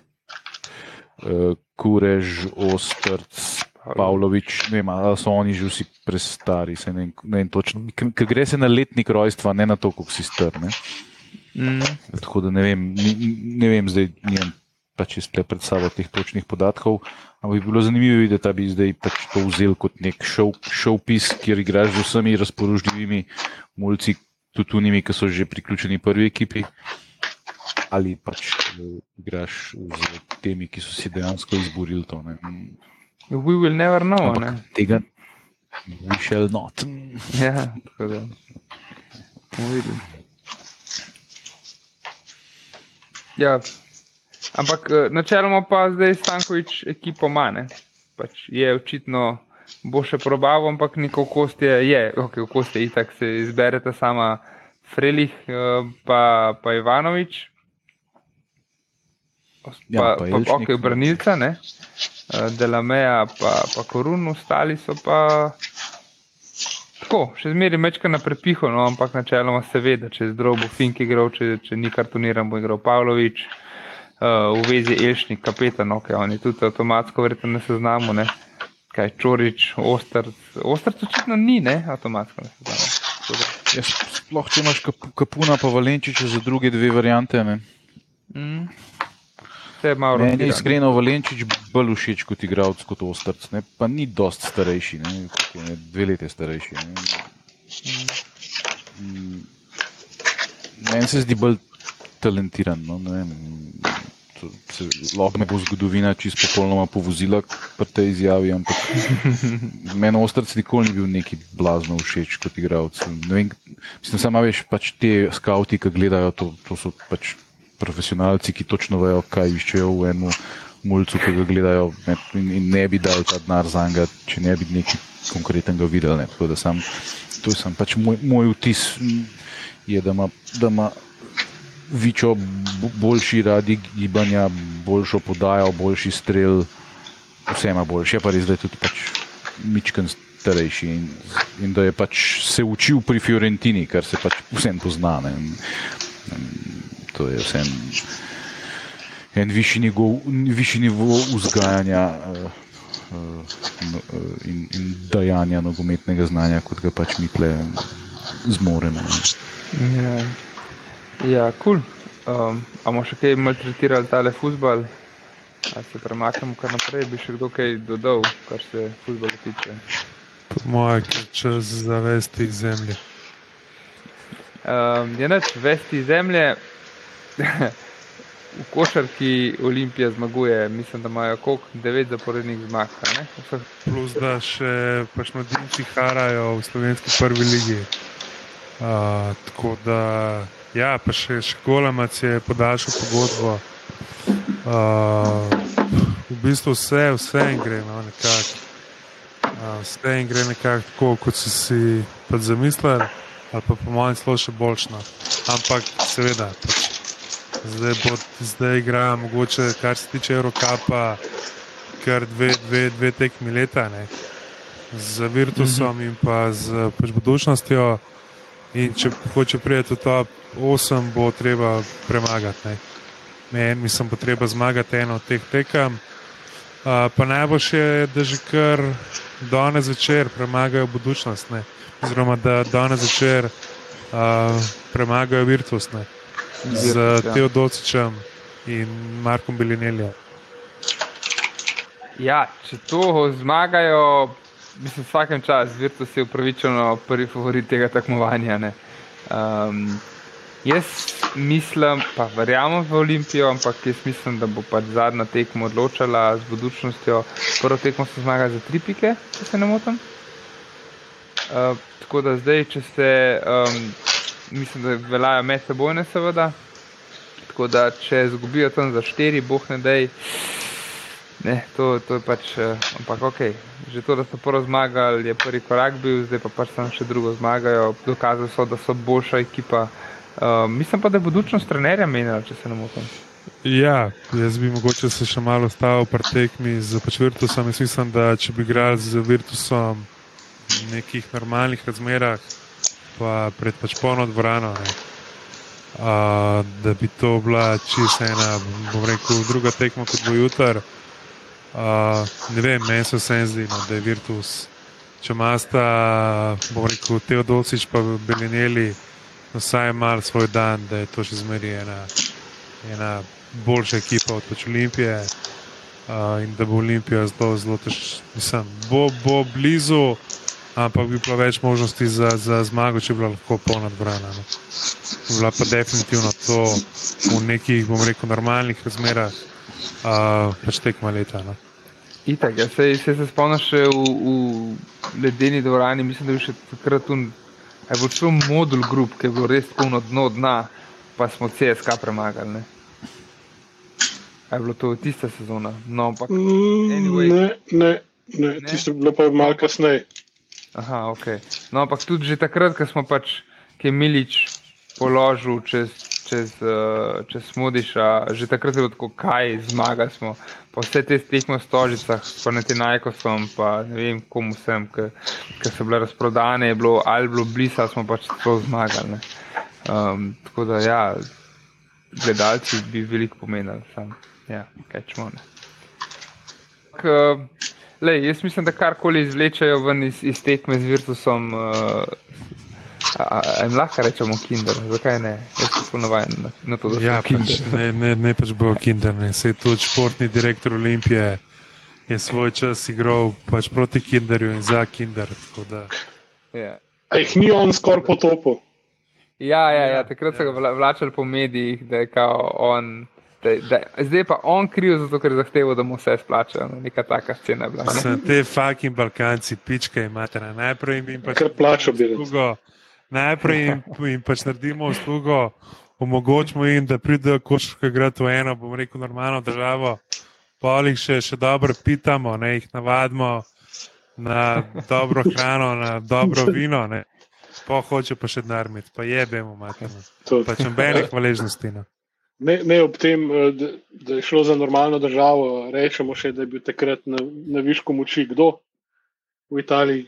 uh, Kurež, Ostrc, Pavlović, ne vem, ali so oni že vsi prestari, se ne vem točno. Ker gre se na letnik rojstva, ne na to, kako si strne. Mm. Tako da ne vem, ne, ne vem zdaj nimam pač izple pred sabo teh točnih podatkov, ampak bi bilo zanimivo videti, da bi zdaj pač to vzel kot nek šovpis, kjer igraš z vsemi razpoložljivimi mulci, tudi unimi, ki so že priključeni prvi ekipi. Ali pač uh, igraš z temi, ki so si dejansko izborili to. Ne. We will never know. Ampak, tega we shall not. Ja, tako da. Ja, ampak eh, načeloma pa zdaj Stankovič ekipo manj. Pač je očitno bo še probaval, ampak neko kost je, ok, kost je itak se izberete sama Frelih eh, pa, pa Ivanovič. Pa, ja, pa, pa ok, branilca, ne? Eh, Delameja, pa, pa Korun, ostali so pa tako, še zmeraj mečka na prepihu, no, ampak načeloma se ve, da če je zdrav, bo Fink igral, če, če ni kartoniran, bo igral Pavlović, uh, v vezi Elšnik, kapetan, ok, oni tudi avtomatsko verjetno ne seznamo, ne. Kaj Čorič, Ostrc, Ostrc očitno ni, ne, avtomatsko ne seznamo. Ja, sploh, če imaš Kapuna pa Valenčiča za druge dve variante, ne. Mm. Meni je iskreno Valenčič bolj všeč kot igralec kot Ostrc, ne? pa ni dost starejši, ne? Je, ne? dve leti starejši. Mm. Meni se zdi bolj talentiran. No? Lahko me bo zgodovina čisto popolnoma povozila pri tej izjavi, ampak (laughs) meni Ostrc nikoli ni bil neki blazno všeč kot igralec. Mislim, samo veš, pač te skauti, ki gledajo to, to so pač profesionalci, ki točno vejo, kaj iščejo v enem mulcu, ki ga gledajo ne, in, in ne bi dal ta denar za njega, če ne bi nekaj konkretnega videl. Ne. Da sam, to je sam, pač moj, moj vtis, je, da ima, da ima Vičo boljši radi gibanja, boljšo podajo, boljši strel, vse ima boljše, pa res da je tudi pač mičken starejši in, in da je pač se učil pri Fiorentini, kar se pač vsem pozna. Ne. To je vse en, en višji, nivo, višji nivo vzgajanja uh, uh, in, in dajanja nogometnega znanja, kot ga pač mi tle zmoremo. Ja, ja kul. Cool. Um, Amo še kaj maltretirali tale futbal? Ali se premaknemo kar naprej, bi še kdo kaj dodal, kar se futbola tiče? Po mojem, čas zavesti zemlje. Um, je neč vesti zemlje. V košarki Olimpija zmaguje, mislim, da imajo koliko 9 zaporednih zmag. Plus da še pač mladinci harajo v slovenski prvi ligi. Uh, tako da, ja, pa še školamac je podaljšal pogodbo. Uh, v bistvu vse, vse in gre, no, nekako. Uh, vse in gre nekako tako, kot si si pač zamislil, ali pa po mojem slovu še boljšno. Ampak seveda, pač zdaj, bo, zdaj igra, mogoče kar se tiče Eurocapa, kar dve, dve, dve tekmi leta, ne? z Virtusom mm -hmm. in pa z pač budučnostjo. In če hoče priti v top 8, bo treba premagati. Meni mislim, bo treba zmagati eno od teh tekem. Uh, pa najboljše je, da že kar danes večer premagajo budučnost, oziroma da danes večer uh, premagajo Virtus. Ne? Z ja. Teodosičem in Markom Belineljem. Ja, če to zmagajo, mislim, vsakem času, Virtus je upravičeno prvi favorit tega tekmovanja. Um, jaz mislim, pa verjamem v Olimpijo, ampak jaz mislim, da bo pač zadnja tekmo odločala z budučnostjo. Prvo tekmo so zmagali za tri pike, če se ne motim. Uh, tako da zdaj, če se um, mislim, da veljajo med sebojne, seveda. Tako da, če izgubijo tam za štiri, boh ne dej. Ne, to, to je pač, eh, ampak ok, že to, da so prvo zmagali, je prvi korak bil, zdaj pa pač tam še drugo zmagajo, dokazali so, da so boljša ekipa. Uh, mislim pa, da je budučnost trenerja menila, če se ne motim. Ja, jaz bi mogoče se še malo stavil pri tekmi z pač Virtusom. Jaz mislim, da če bi igrali z Virtusom v nekih normalnih razmerah, pa pred pač polno dvorano. Uh, da bi to bila čisto ena, bom rekel, druga tekma kot bo jutr. Uh, ne vem, meni se vse zdi, no, da je Virtus. Če imata, bom rekel, Teodosič pa Belineli, vsaj malo svoj dan, da je to še zmeri ena, ena boljša ekipa od pač Olimpije uh, in da bo Olimpija zelo, zelo težko. Bo, bo blizu ampak bi bilo več možnosti za, za zmago, če bi bila lahko polna dvorana. No. Bila pa definitivno to v nekih, bom rekel, normalnih razmerah, uh, pač tekma leta. No. Itak, ja, se, se, se spomniš v, v ledeni dvorani, mislim, da je še takrat tu. Je bil šel modul grup, ki je bil res polno dno dna, pa smo CSK premagali. Ne? Je bilo to tista sezona? No, ampak, mm, anyway. Ne, ne, ne, ne, tisto je bilo pa malo kasneje. Aha, ok. No, ampak tudi že takrat, ko smo pač, ki je Milič položil čez, čez, uh, čez Smudiša, že takrat je bilo tako, kaj zmaga smo. Pa vse te tekme v stožicah, pa ne te najkosom, pa ne vem komu sem, ker so bile razprodane, je bilo ali bilo blizu, smo pač to zmagali. Um, tako da ja, gledalci bi veliko pomenili, sam, ja, kaj čemo. Lej, jaz mislim, da karkoli izvlečajo ven iz, iz tekme z Virtusom, uh, jim lahko rečemo Kinder. Zakaj ne? Jaz sem ponovajen na, na to, da ja, pač, ne, ne, ne pač bo Kinder. Ne. Sej tudi športni direktor Olimpije je svoj čas igral pač proti Kinderju in za Kinder. Ja. A jih ni on skoraj potopil? Ja, ja, ja, takrat so ga vlačali po medijih, da je kao on. Da, da, zdaj pa on kriv za to, ker je zahteval, da mu vse splačajo. No, neka taka scena je bila. Ne? Te fucking Balkanci, pičke imate na najprej jim pač plačo bilo. Najprej jim, (laughs) jim pač naredimo uslugo, omogočimo jim, da pridejo košarka igrati v eno, bom rekel, normalno državo. Pa jih še, še dobro pitamo, ne jih navadimo na dobro hrano, na dobro (laughs) vino. Ne. Pa hoče pa še narmiti, pa jebemo, matemo. Pač nobenih hvaležnosti. No ne, ne ob tem, eh, da, da je šlo za normalno državo, rečemo še, da je bil takrat na, na višku moči kdo v Italiji,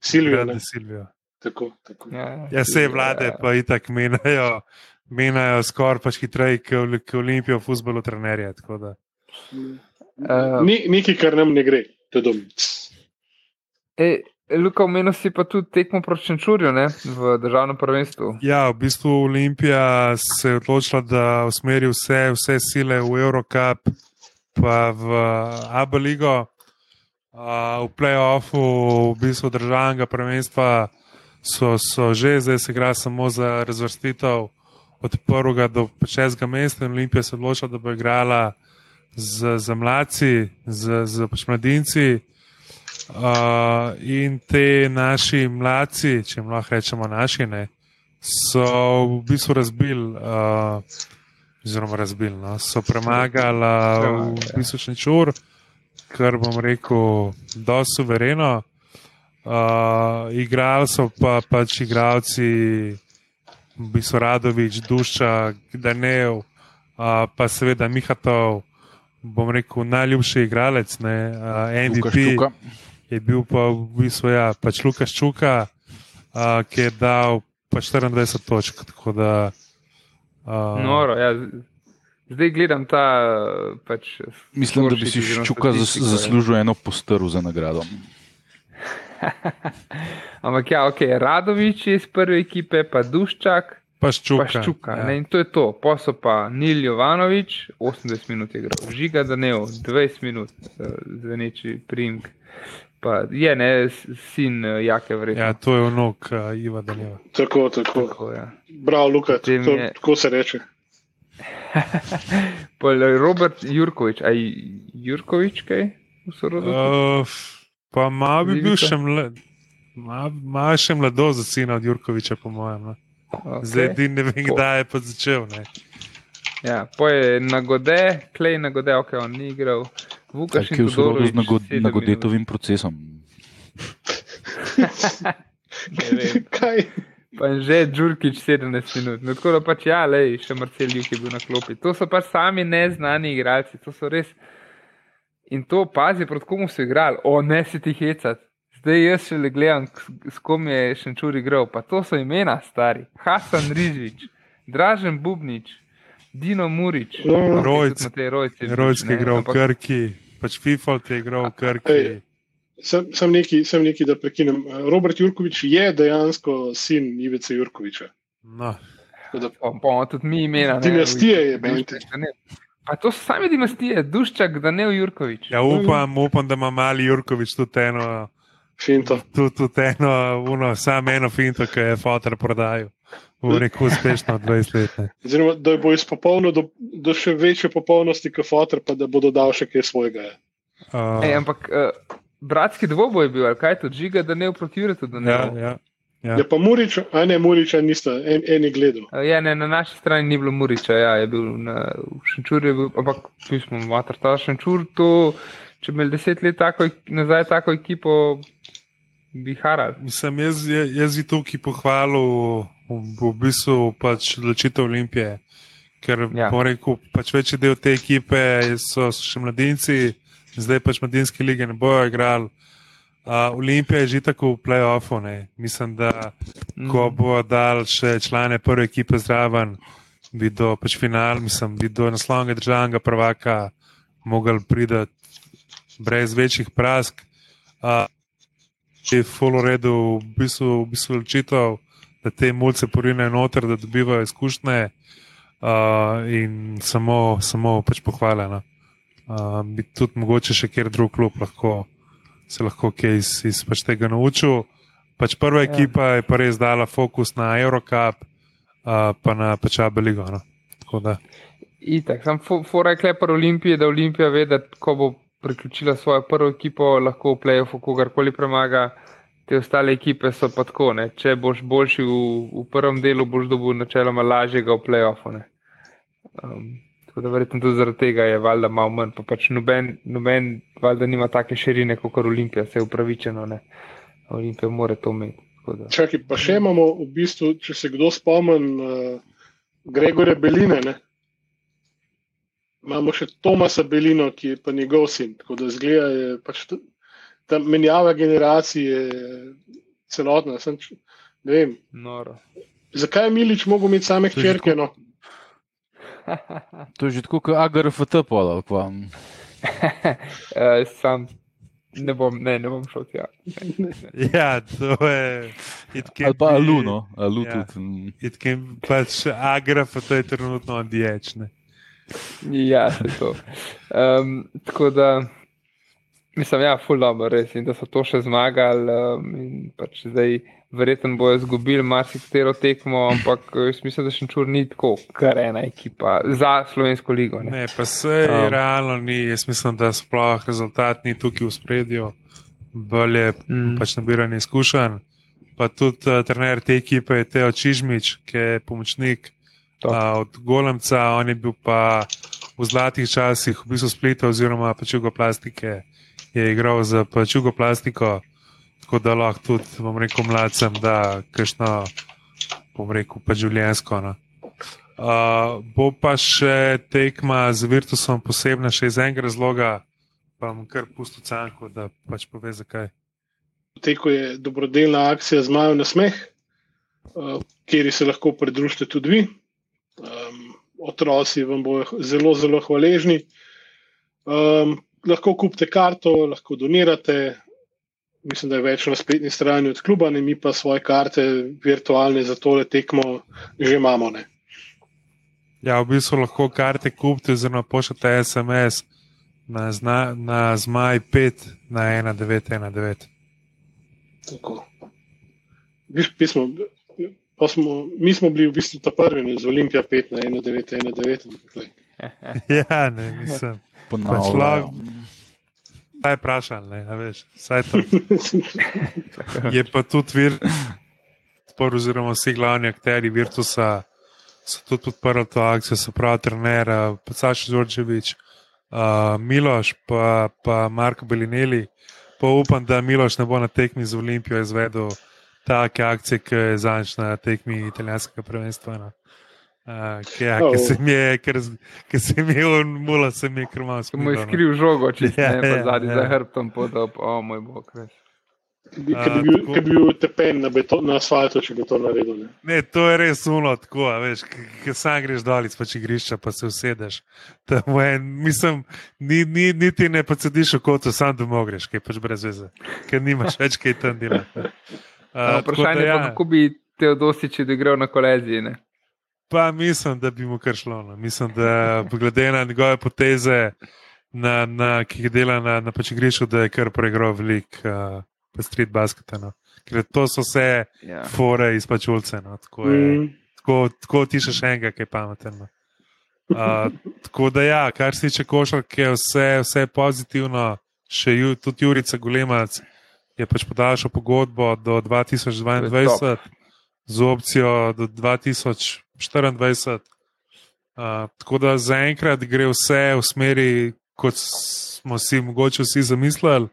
Silvijo. Ja, Silvijo. Tako, tako. Ja, ja, vse vlade ja, ja. pa i tak menajo, menajo skoraj pač hitreje, kot Olimpijo v futbolu trenerje. Uh, Ni nekaj, kar nam ne gre, te domi. E, Luka, omenil si pa tudi tekmo proti Čenčurju v državnem prvenstvu. Ja, v bistvu Olimpija se je odločila, da usmeri vse, vse sile v Eurocup, pa v Abu Leigo. Uh, v playoffu, v bistvu državnega prvenstva, so, so že, zdaj se igra samo za razvrstitev od prvega do šestega mesta Olimpija se odločila, da bo igrala z, z mladci, z, z pač mladinci. Uh, in te naši mladci, če jim lahko rečemo naši, ne, so v bistvu razbili, uh, oziroma razbili, no, so premagali v bistvu šničur, kar bom rekel, dosti suvereno. Uh, igrali so pa pač igralci, v bistvu Radovič, Duša, Danev, uh, pa seveda Mihatov, bom rekel, najljubši igralec, ne, uh, MVP. Je bil pa v bistvu ja, pač Lukaš Čuka, uh, ki je dal pa 24 točk. Da, uh, Noro, ja. Zdaj gledam ta. Pač, Mislim, da bi si Čuka zaslužil eno postrv za nagrado. (laughs) Ampak ja, ok, Radovič je iz prve ekipe, pa Duščak. Pa ščuka. Pa ščuka ja. In to je to. Posel pa Nil Jovanovič, 80 minut je igral, Žiga Danev, 20 minut, zveneči primk. Pa je ne, sin Jake vredno. Ja, to je onok uh, Iva Daneva. Tako, tako. tako ja. Bravo, Luka, to, je... tako se reče. (laughs) Robert Jurkovič, aj Jurkovič kaj? Uh, pa malo bi bil še mlad. Malo še mlado za sina od Jurkoviča, po mojem. No. Okay. Zdaj ne vem, kdaj je pa začel. Ne. Ja, poje nagode, klej nagode, ok, on ni igral. Vukaš je vzrodo z nagod, nagodetovim procesom. (laughs) Kaj? Pa že Džurkič 17 minut. No, tako da pač ja, lej, še Marcel Juk je bil na klopi. To so pač sami neznani igralci, to so res. In to pazi, proti komu so igrali, o ne si ti hecati. Zdaj jaz še le gledam, s kom je še čuri igral. Pa to so imena, stari. Hasan Rižvič, Dražen Bubnič, Dino Murič, Rojci. Rojci je igral v Krki, pač FIFA je igral v Krki. Ej, sem, sem, neki, sem neki, da prekinem. Robert Jurkovič je dejansko sin Ivice Jurkoviča. No. Da, pa, pa, tudi mi imena. Dinastije je, menite. Pa to so sami dinastije, Duščak, da ne Jurkovič. Ja, upam, upam, da ima mali Jurkovič tudi eno finto. Tudi tud eno, uno, samo eno finto, ki je fotor prodajal. V neko uspešno 20 let. Oziroma, da bo izpopolnil do, do še večje popolnosti kot fotor, pa da bo dodal še kaj svojega. Uh, Ej, ampak uh, bratski dvoboj je bil, ali kaj to žiga, da ne uprotivate? Ja, ja. Ja. Je pa Murič, a ne Muriča, niste en, eni gledali. Ja, ne, na naši strani ni bilo Muriča, ja, je bil na Šenčurju, ampak tu smo, mater, ta Šenčur, to, če bi imeli deset let tako, nazaj tako ekipo, bi haral. Mislim, jaz, jaz bi tukaj pohvalil v, v bistvu pač odločitev Olimpije. Ker ja. rekel, pač večji del te ekipe so, so še mladinci, zdaj pač mladinske lige ne bojo igrali. Uh, Olimpija je že tako v playoffu. Mislim, da mm. ko bo dal še člane prve ekipe zraven, bi do pač final, mislim, bi do naslovnega državnega prvaka mogli priti brez večjih prask. Uh, je full redu, v bistvu, v bistvu odločitev, da te mulce porinejo noter, da dobivajo izkušnje uh, in samo, samo pač pohvaljeno. Uh, bi tudi mogoče še kjer drug klub lahko se lahko kaj iz, iz pač tega naučil. Pač prva ja. ekipa je pa res dala fokus na Eurocup, uh, pa na pač Abeligo. No? Itak, sem fora klepar Olimpije, da Olimpija ve, da ko bo priključila svojo prvo ekipo, lahko v playoffu kogarkoli premaga. Te ostale ekipe so pa tako, ne? če boš boljši v, v prvem delu, boš dobil načeloma lažjega v playoffu. Um, tako da verjetno tudi zaradi tega je valjda malo manj, pa pač noben, noben valjda nima take širine kot Olimpija, se je upravičeno, ne? Olimpija more to imeti. Čakaj, pa še imamo v bistvu, če se kdo spomni, uh, Gregore Beline, ne? imamo še Tomasa Belino, ki je pa njegov sin. Tako da zgleda, da je pač ta menjava generacije celotna. Sem, ne vem. Noro. Zakaj je Milič mogel imeti same hčerke? No? To je že tako, kot AGRFT polal. (laughs) uh, sam ne bom, ne, ne bom šel tja. ja, to je. Ali pa Aluno, Alu ja. tudi. Pač AGRFT je trenutno odječne. Ja, tako. Um, tako da, Mislim, ja, ful dobro, res. In da so to še zmagali. Um, pač zdaj, verjetno bojo izgubili marsikatero tekmo, ampak jaz mislim, da še čur ni tako, kar ena ekipa za slovensko ligo. Ne, ne pa se um, realno ni. Jaz mislim, da sploh rezultat ni tukaj v spredju, bolje mm. pač nabiranje izkušenj. Pa tudi uh, trener te ekipe je Teo Čižmič, ki je pomočnik uh, od Golemca, on je bil pa v zlatih časih, v bistvu splita oziroma pač jugoplastike je igral za pač jugoplastiko, tako da lahko tudi, bom rekel, mladcem, da kajšno, bom rekel, pa življensko. No. Uh, bo pa še tekma z Virtusom posebna, še iz enega razloga, pa bom kar pustil canko, da pač pove zakaj. Teko je dobrodelna akcija Zmajev na smeh, uh, kjer se lahko pridružite tudi vi. Um, otroci vam bodo zelo, zelo hvaležni. Um, lahko kupite karto, lahko donirate. Mislim, da je več na spletni strani od kluba, ne mi pa svoje karte virtualne za tole tekmo že imamo. Ne. Ja, v bistvu lahko karte kupite, oziroma pošljete SMS na, zna, na zmaj 5 na 1919. Tako. Pismo, smo, mi smo bili v bistvu ta prvi z Olimpija 5 na 1919. (laughs) ja, ne, nisem ponavljal. Kaj je vprašal, ne veš, vse to. (laughs) Je pa tudi vir, spor, oziroma vsi glavni akteri Virtusa so tudi podprli to akcijo, se pravi, trener, Pacaš Zorčevič, uh, Miloš, pa, pa Marko Belineli. Pa upam, da Miloš ne bo na tekmi z Olimpijo izvedel take akcije, ki je zanj na tekmi italijanskega prvenstva. No. Uh, ja, oh. Ki se mi je umula, se mi je krmal. Sem mu skril žogo, če se ne ja, zadnji ja. za hrbtom podal, o oh, moj bog. Ker bi, bi bil tepen na, beton, na asfaltu, če bi to naredil. Ne? ne, to je res uno, tako, veš, ki sam greš dol iz pač igrišča, pa se usedeš. En, mislim, ni, ni, niti ne podsediš v kotu, sam domov greš, kaj pač brez veze, ker nimaš več kaj tam delati. Uh, vprašanje je, ja. kako bi te odosiči, da gre na koleziji. Pa mislim, da bi mu kar šlo. No. Mislim, da glede na njegove poteze, na, na, ki jih dela na, na pač igrišču, da je kar preigral velik uh, street basket. No. Ker to so vse ja. fore iz pačulce. No. Tako, mm. tako, tako ti še enega, ki je pameten. No. Uh, tako da, ja, kar se tiče košarke, je vse, vse pozitivno. Še ju, tudi Jurica Gulemac je pač podaljšal pogodbo do 2022 z opcijo do 2000. 24. Uh, tako da zaenkrat gre vse v smeri, kot smo si mogoče vsi zamislili.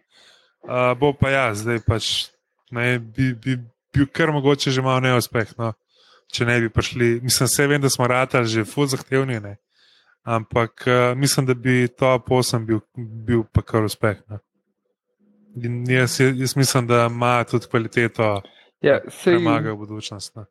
Uh, bo pa ja, zdaj pač ne, bi, bi bil kar mogoče že malo neuspeh. No? Če ne bi prišli, mislim, vse vem, da smo ratali že fuz zahtevni, ne? ampak uh, mislim, da bi to posem bil, bil pa kar uspeh. No? Jaz, jaz mislim, da ima tudi kvaliteto, da ja, premaga v budučnost. No?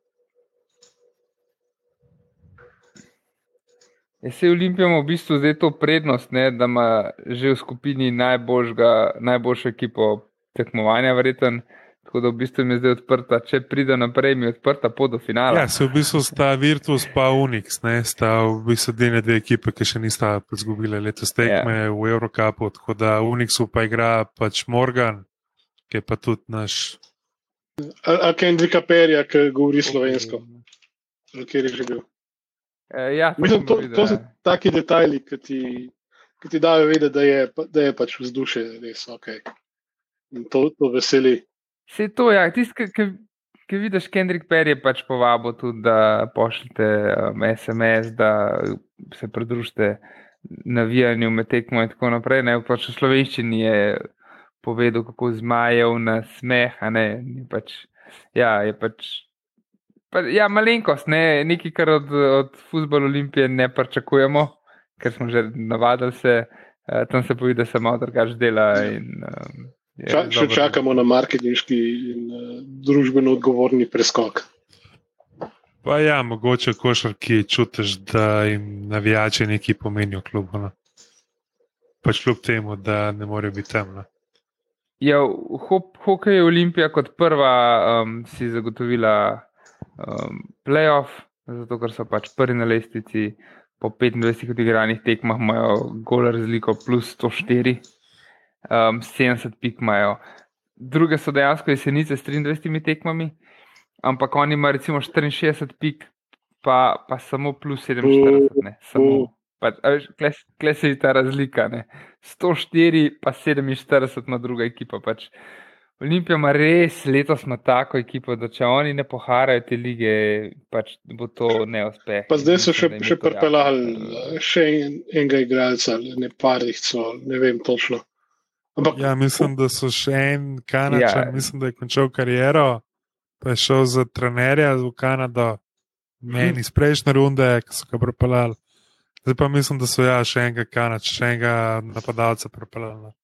Je se Olimpijamo v bistvu zdaj to prednost, ne, da ima že v skupini najboljšo ekipo tekmovanja, verjeten. Tako da v bistvu je zdaj odprta, če pride naprej, mi je odprta pot do finala. Ja, se v bistvu sta Virtus pa Unix, ne, sta v bistvu dene dve ekipe, ki še nista izgubile letos tekme ja. v Eurocupu. Tako da Unixu pa igra pač Morgan, ki je pa tudi naš. A, a Kendrika Perja, ki govori slovensko, kjer je že bil. E, ja, Mislim, to, to so ja. taki detajli, ki ti, ki ti dajo vedeti, da je, da je pač vzdušje res ok. In to, to veseli. Se to, ja, tisti, ki, ki vidiš, Kendrick Perry je pač povabil tudi, da pošljete um, SMS, da se pridružite navijanju med tekmo in tako naprej. Ne, pač v slovenščini je povedal, kako zmajev na smeh, a ne, je pač, ja, je pač Pa, ja, malenkost, ne, nekaj, kar od, od futbola Olimpije ne pričakujemo, ker smo že navadili se, uh, tam se povi, da se malo drugače dela. In, uh, Ča, še čakamo na marketinški in uh, družbeno odgovorni preskok. Pa ja, mogoče košarki čutiš, da jim navijači nekaj pomenijo klubu. No? Pač kljub temu, da ne morejo biti temno. Ja, hokej je Olimpija kot prva um, si zagotovila um, playoff, zato ker so pač prvi na lestvici, po 25 odigranih tekmah imajo gole razliko plus 104. um, 70 pik imajo. Druge so dejansko jesenice s 23 tekmami, ampak oni imajo recimo 64 pik, pa, pa samo plus 47. Ne, samo, pa, kle se je ta razlika. Ne. 104, pa 47 na druga ekipa. Pač. Olimpija ima res letos ima tako ekipo, da če oni ne poharajo te lige, pač bo to neuspeh. Pa zdaj so še, še pripeljali še enega igralca, ne parih, celo, ne vem točno. Ampak, ja, mislim, da so še en kanačan, ja. mislim, da je končal kariero, pa je šel za trenerja v Kanado, meni iz prejšnje runde, ki so ga pripeljali. Zdaj pa mislim, da so ja, še enega kanača, še enega napadalca pripeljali.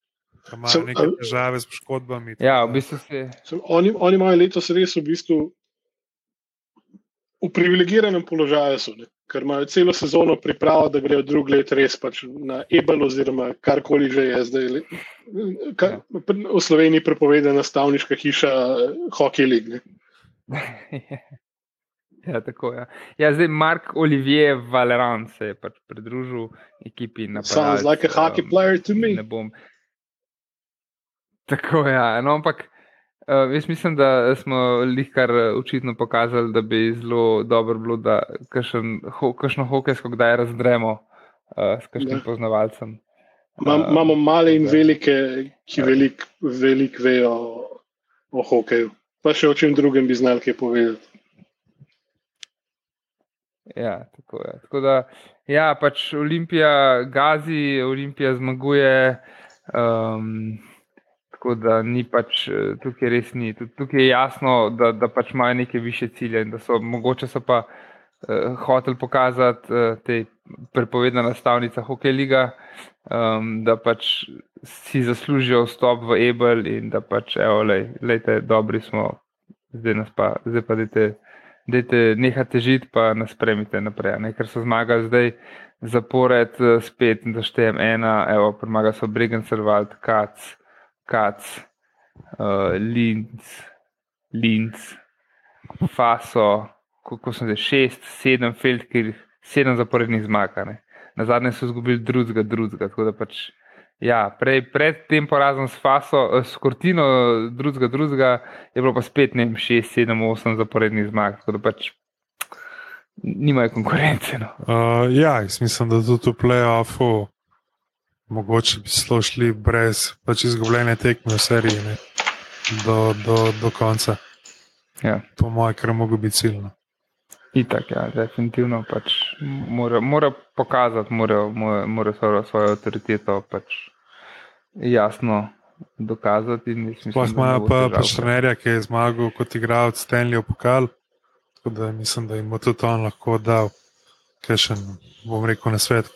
No imajo neke težave s poškodbami. Ja, v bistvu se... oni, oni imajo letos res v bistvu v privilegiranem položaju, so, ker imajo celo sezono pripravo, da grejo drug let res pač na Ebel oziroma karkoli že je zdaj. Kar, ja. v Sloveniji prepovedana stavniška hiša Hockey League. (laughs) Ja, tako je. Ja. ja, zdaj Mark Olivier Valeran se je pač pridružil ekipi na Parizu. Sounds like a hockey player to me. Ne bom, (laughs) Tako je. Ja. No, ampak uh, jaz mislim, da smo lihkar očitno pokazali, da bi zelo dobro bilo, da kakšno hokejsko kdaj razdremo uh, s kakšnim ja. poznavalcem. Ma, uh, imamo male in velike, ki ja. veliko velik vejo o, o hokeju. Pa še o čem drugem bi znali kaj povedati. Ja, tako je. Tako da, ja, pač Olimpija gazi, Olimpija zmaguje. Um, Tako da ni pač eh, tukaj res ni. Tukaj je jasno, da, da pač imajo neke više cilje in da so mogoče so pa uh, hoteli pokazati uh, te prepovedane nastavnice Hockey Liga, um, da pač si zaslužijo vstop v Ebel in da pač, evo, lej, lejte, dobri smo, zdaj nas pa, zdaj pa dajte, dajte nehate žiti, pa nas premite naprej. Ne? Ker so zmagali zdaj zapored, spet, da štejem ena, evo, premaga so Bregen Servalt, Kac. Kac, uh, Linz, Linz, Faso, kako so zdaj šest, sedem Feldkir, sedem zaporednih zmag. Na zadnje so izgubili drugega, drugega. Pač, ja, prej, pred tem porazom s Faso, eh, s Kortino, drugega, drugega, je bilo pa spet ne vem, šest, sedem, osem zaporednih zmag. Tako da pač nimajo konkurence. No. Uh, ja, mislim, da tudi v play-offu mogoče bi šlo šli brez pač izgubljene tekme v seriji ne, do, do, do konca. Ja. Po mojem, kar mogo biti ciljno. Itak, ja, definitivno pač mora, mora pokazati, mora, mora, mora svojo, svojo avtoriteto pač jasno dokazati. Sploh imajo pa pač trenerja, ki je zmagal kot igralec Stanley Pokal, tako da mislim, da jim bo tudi on lahko dal, kaj še bom rekel na svet,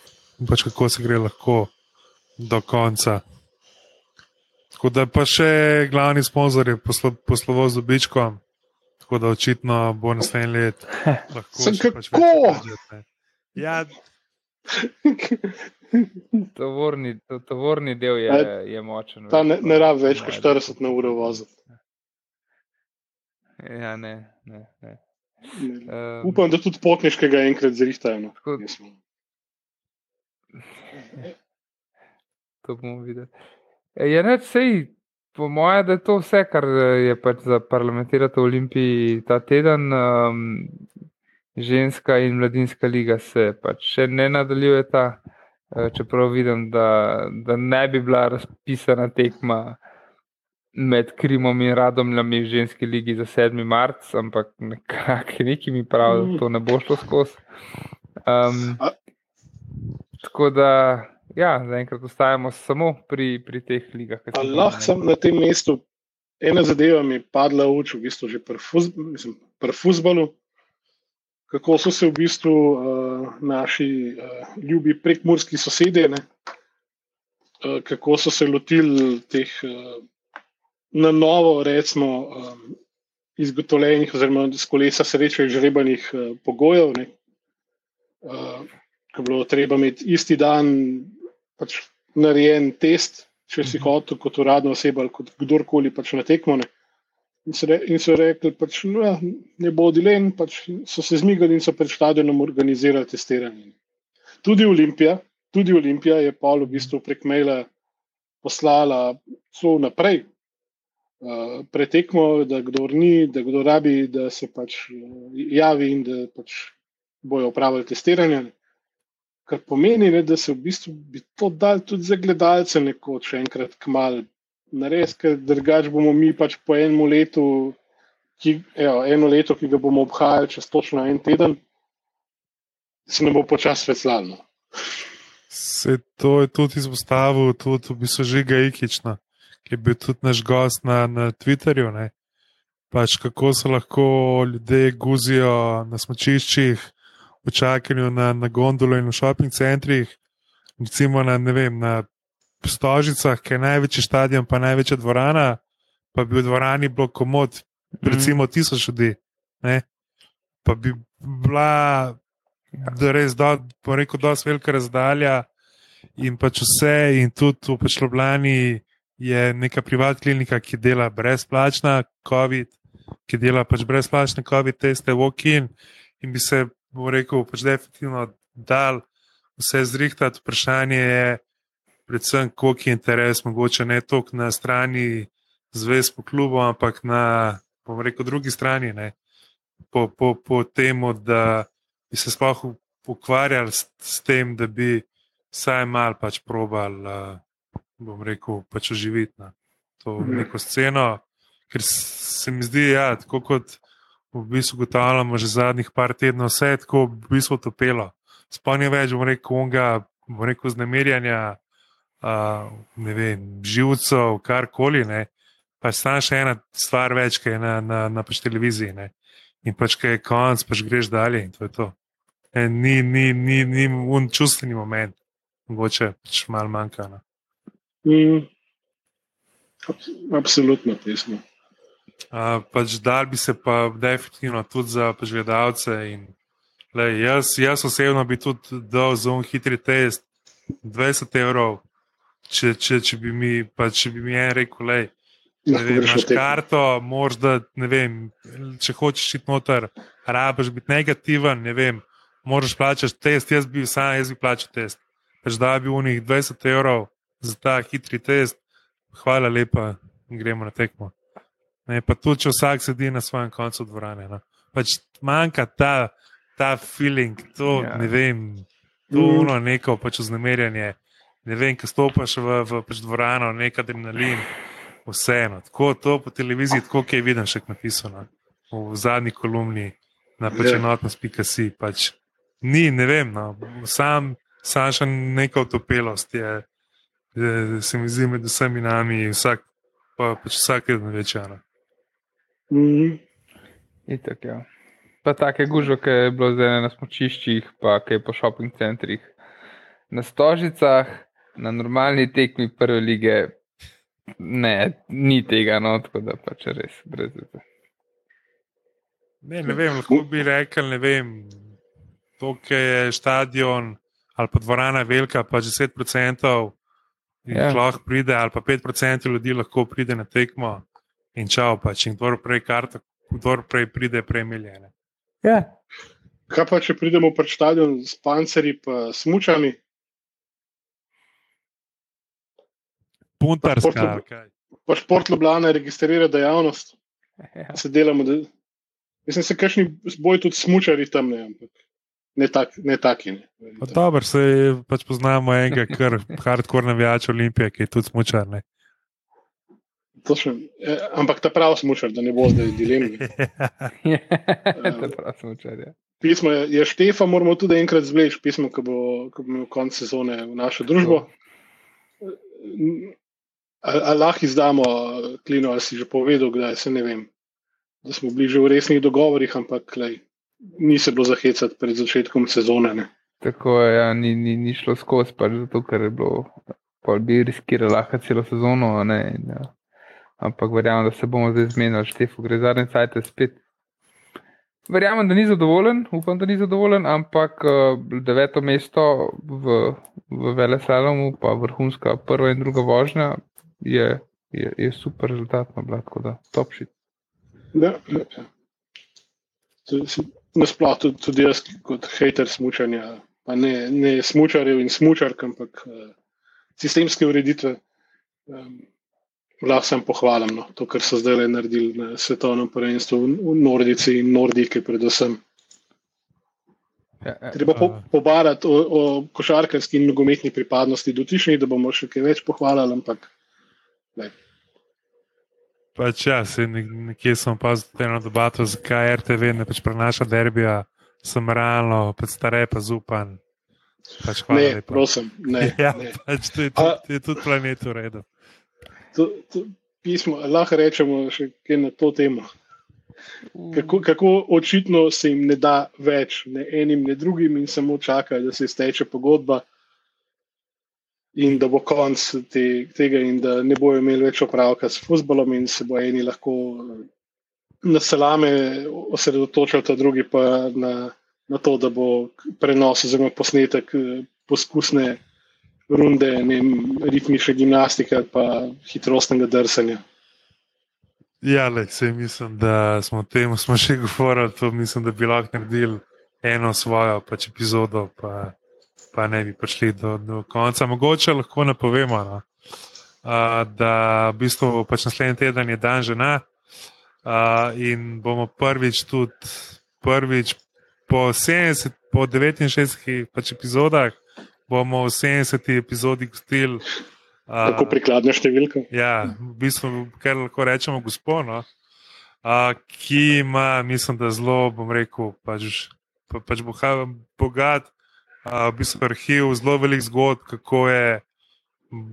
pač kako se gre lahko do konca. Tako da pa še glavni sponzor je poslo, posloval z dobičkom, tako da očitno bo naslednji let (laughs) lahko še pač več. Ja. (laughs) Tovorni, to, tovorni del je, je močen. Ta ne, ne rabi več kot 40 na uro voziti. Ja, ne, ne, ne. Um, Upam, da tudi potniškega enkrat zrihtajo. No. Tako, (laughs) to bomo videli. E, je reč, sej, po mojem, da je to vse, kar je pač za parlamentirati v Olimpiji ta teden. Um, ženska in mladinska liga se pač še ne nadaljujeta, e, čeprav vidim, da, da ne bi bila razpisana tekma. Med Krimom in Radomljami v ženski ligi za 7. marc, ampak nekako (laughs) neki mi pravijo, da to ne bo šlo skozi. Um, tako da, ja, zaenkrat ostajamo samo pri, pri teh ligah. Lahko sem na tem mestu. Ena zadeva mi je padla v oči, v bistvu že pri futbalu, kako so se v bistvu uh, naši uh, ljubi prekmorski sosedje, uh, kako so se lotili teh uh, na novo, recimo, um, izgotovljenih, oziroma s kolesa sreče žrebanih uh, pogojev. Uh, ko je bilo treba imeti isti dan pač narejen test, če si mhm. hotel kot uradna oseba ali kot kdorkoli pač na tekmo. Ne. In so, re, in so rekli, da no, ja, ne bo dilen, pač so se zmigali in so pred stadionom organizirali testiranje. Tudi Olimpija, tudi Olimpija je pa v bistvu prek maila poslala so naprej. Uh, pretekmo, da kdo ni, da kdo rabi, da se pač uh, javi in da pač bojo upravili testiranje. Kar pomeni, ne, da se v bistvu bi to dal tudi za gledalce, nekoč enkrat kmal. Nares, ker drugač bomo mi pač po enem letu, ki, evo, eno leto, ki ga bomo obhajali čez točno en teden, se ne bo počasi svetlano. Se to je tudi izpostavil, tudi v bistvu že Gajkična, ki je bil tudi naš gost na, na Twitterju. Ne? Pač kako se lahko ljudje guzijo na smočiščih, v čakanju na, na gondolo in v šoping centrih, recimo na, vem, na Stožicah, ki je največji stadion, pa največja dvorana, pa bi v dvorani bilo komod, mhm. recimo mm. tisoč ljudi. Ne? Pa bi bila da res, da bo rekel, da je velika razdalja in pač vse, in tudi v Pečlovljani je neka privatna klinika, ki dela brezplačna COVID, ki dela pač brezplačne COVID teste, walk-in in bi se, bo rekel, pač definitivno dal vse zrihtati. Vprašanje je, predvsem, koliko je interes, mogoče ne toliko na strani zvez po klubu, ampak na, bom rekel, drugi strani. Ne. Po, po, po tem, da bi se sploh ukvarjali s, s tem, da bi vsaj malo pač probal, bom rekel, pač oživiti na to mhm. neko sceno. Ker se mi zdi, ja, tako kot v bistvu ugotavljamo že zadnjih par tednov, vse je tako v bistvu topelo. Spomnim več, bom rekel, onga, bom rekel, znemirjanja, uh, ne vem, živcev, karkoli. Pa je stane še ena stvar več, ki je na, na, na pač televiziji. Ne? In pač, ki je konc, pač greš dalje in to je to. E, ni, ni, ni, ni un čustveni moment, mogoče pač malo manjka. No. Mm. Absolutno, pismo. Uh, pač dal bi se pa definitivno tudi za gledalce. Jaz, jaz osebno bi tudi dal za un hitri test 20 evrov, če, če, če, bi, mi, pa, če bi mi en rekel, da imaš karto, moraš da, ne vem, če hočeš iti noter, rabiš biti negativen, ne vem, moraš plačati test, jaz bi sam, jaz bi plačal test. Pač da bi v njih 20 evrov za ta hitri test, hvala lepa, gremo na tekmo. Ne, pa tudi, če vsak sedi na svojem koncu dvorane. No. Pač manjka ta, ta feeling, to ja. ne vem, to mm. uno neko pač vznemirjanje. Ne vem, ki stopiš v, v pač dvorano, nekaj adrenalin, vseeno. Tako to po televiziji, tako je vidno še napisano v zadnji kolumni na pač ja. enotnost.si. Pač ni, ne vem, no. sam, sam še neka utopelost je, je, se mi zdi med vsemi nami in vsak, pa, pač vsak je večana. -hmm. Itak, ja. Pa take gužve, ki je bilo zdaj na smočiščih, pa kaj po šoping centrih, na stožicah, na normalni tekmi prve lige, ne, ni tega, no, tako da pač res brez tega. Ne, ne vem, lahko bi rekel, ne vem, tukaj je stadion ali pa dvorana velika, pa že 10% ja. lahko pride, ali pa 5% ljudi lahko pride na tekmo in čau, pač in kdo prej karta, kdo prej pride, prej milijene. Ja. Kaj pa, če pridemo pred stadion s pancerji in smučami? Puntarska. Pa šport Ljubljana registrira dejavnost. Ja. Se delamo, da... Mislim, se kakšni boj tudi smučari tam ne, ampak ne, tak, ne taki. Ne. Dobro, se pač poznamo enega, kar hardcore navijač Olimpije, ki je tudi smočar. Točno, eh, ampak ta pravi smočar, da ne bo zdaj dilemni. (laughs) ta pravi smočar. Ja. Pismo je, je Štefa, moramo tudi enkrat zvleči pismo, ko bo, ko bo imel konec sezone v našo družbo. Ali lahko izdamo klino, ali si že povedal, kdaj se ne vem, da smo bili že v resnih dogovorih, ampak lej, ni se bilo zahecati pred začetkom sezone. Ne. Tako je, ja, ni, ni, ni šlo skozi, pač zato ker je bilo, pa bi riskirali lahko celo sezono. Ne, ja. Ampak verjamem, da se bomo zdaj zmenili, štefo gre zadnje cajt spet. Verjamem, da ni zadovoljen, upam, da ni zadovoljen, ampak uh, deveto mesto v, v Velesalomu, pa vrhunska prva in druga vožnja, je, je, je super rezultat, no, tako da top shit. Ja, nasplošno tudi, tudi jaz, kot hater smutanja, pa ne, ne smučarjev in smučark, ampak uh, sistemske ureditve. um, lahko sem pohvalen no, to, kar so zdaj naredili na svetovnem prvenstvu v Nordici in Nordike, predvsem. Ja, ja. Treba po, pobarati o, o košarkarski in nogometni pripadnosti dotičnih, da bomo še kaj več pohvalili, ampak. Pač ja, se nekje sem opazil eno debato, zakaj RTV ne pač prenaša derbija, sem realno, pač stare pa zupan. Pač ne, lepa. prosim, ne. (laughs) Ja, ne. Pač to je tudi, tudi planet v redu. To, to pismo, lahko rečemo še kaj na to temo. Kako, kako očitno se jim ne da več, ne enim, ne drugim, in samo čakajo, da se izteče pogodba, in da bo konc te, tega, in da ne bojo imeli več opravka s futbolom, in se bo eni lahko na salame osredotočili, drugi pa na na to, da bo prenos oziroma posnetek eh, poskusne runde, ne ritmične gimnastike ali pa hitrostnega drsanja. Ja, le, se mislim, da smo o tem smo še govorili, to mislim, da bi lahko naredili eno svojo pač epizodo, pa, pa ne bi prišli do, do konca. Mogoče lahko napovemo, no? uh, da v bistvu pač naslednji teden je dan žena uh, in bomo prvič tudi prvič po 70, po 69 pač epizodah, bomo v 70 epizodi gostili. Tako uh, prikladna številka. Ja, v bistvu, kar lahko rečemo, gospodno, uh, ki ima, mislim, da zelo, bom rekel, pač, pa, pač bogat, uh, v bistvu arhiv, zelo velik zgodb, kako je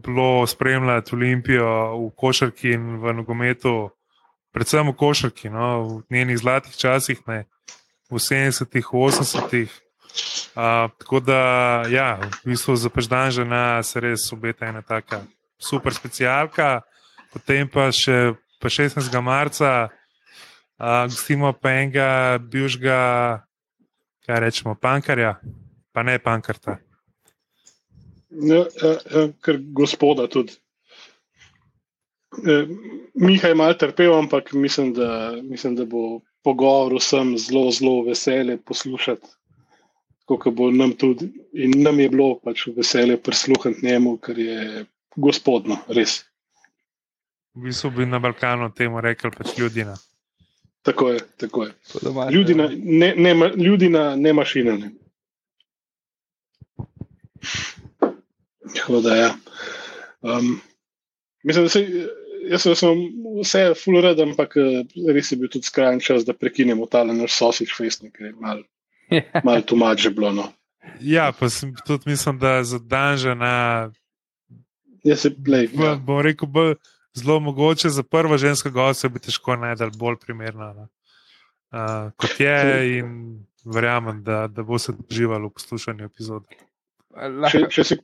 bilo spremljati Olimpijo v košarki in v nogometu, predvsem v košarki, no, v njenih zlatih časih. Ne v 70-ih, 80-ih. Uh, tako da, ja, v bistvu za paždan žena se res obeta ena taka super specialka. Potem pa še pa 16. marca, uh, gostimo pa enega bivšega, kaj rečemo, pankarja, pa ne pankarta. Ja, ja, ja, ker gospoda tudi. E, Miha je mal trpel, ampak mislim, da, mislim, da bo pogovor vsem zelo, zelo veselje poslušati. Kako bo nam tudi, in nam je bilo pač veselje prisluhniti njemu, ker je gospodno, res. V bistvu bi na Balkanu temu rekli pač ljudina. Tako je, tako je. Ljudina, ne, ne, ljudina, ne mašina. Ne. Da, ja. um, mislim, da se jaz sem vse fulored, ampak eh, res je bil tudi skrajni čas, da prekinemo ta naš sosič festnik, ki je mal, (laughs) mal tumač že bilo. No. Ja, pa sem tudi mislim, da za dan že na. Jaz se plej. Ja. Bom rekel, bo zelo mogoče za prvo žensko gosto bi težko najdel bolj primerno. No. Uh, kot je, in verjamem, da, da bo se uživalo v poslušanju epizode. Če, če si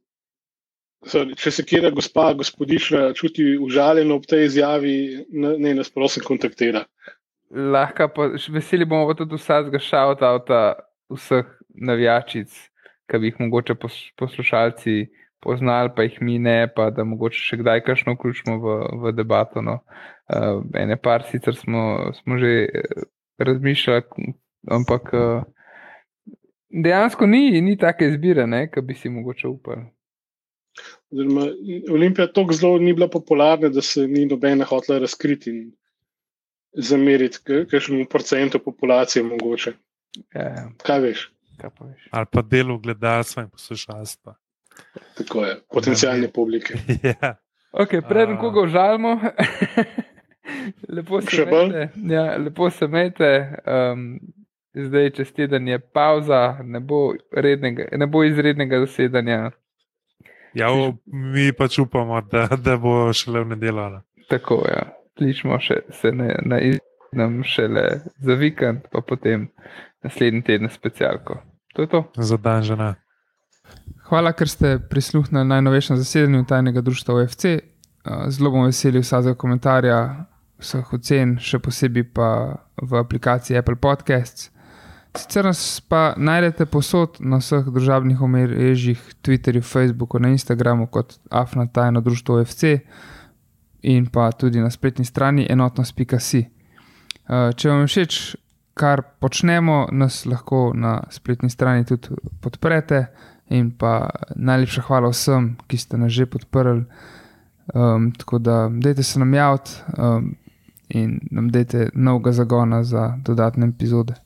Sorry, če se kjer gospa, gospodična, čuti užaljeno ob tej izjavi, ne nas prosim kontaktira. Lahko pa veseli bomo tudi vsakega šalta vseh navijačic, ki bi jih mogoče poslušalci poznali, pa jih mi ne, pa da mogoče še kdaj kakšno vključimo v, v debato. No. Uh, ene par sicer smo, smo že eh, razmišljali, ampak uh, dejansko ni, ni take izbire, ki bi si mogoče upali. Oziroma, Olimpija tako zelo ni bila popularna, da se ni nobena hotela razkriti in zameriti, kakšnemu procentu populacije mogoče. Ja, ja. Kaj veš? Kaj pa veš? Ali pa delo gledalstva in poslušalstva. Tako je, potencijalne publike. (laughs) ja. okay, Preden uh, koga užalimo, (laughs) lepo se imejte. Ja, lepo se imejte. Um, zdaj, čez teden je pauza, ne bo, rednega, ne bo izrednega zasedanja. Ja, mi pač upamo, da, da bo šele v nedeljo. No. Tako je. Ja. Slišimo se na, na izrednem šele za vikend, pa potem naslednji teden specialko. To je to. Za dan žena. Hvala, ker ste prisluhnili najnovejšem zasedanju tajnega društva OFC. Zelo bom vesel vsakega komentarja, vseh ocen, še posebej pa v aplikaciji Apple Podcasts. Sicer nas pa najdete posod na vseh državnih omrežjih, Twitterju, Facebooku, na Instagramu kot Afna Tajno Društvo OFC in pa tudi na spletni strani enotnost.si. Eh, če vam všeč, kar počnemo, nas lahko na spletni strani tudi podprete in pa najlepša hvala vsem, ki ste nas že podprli. Um, tako da, dajte se nam javiti um, in nam dajte novega zagona za dodatne epizode.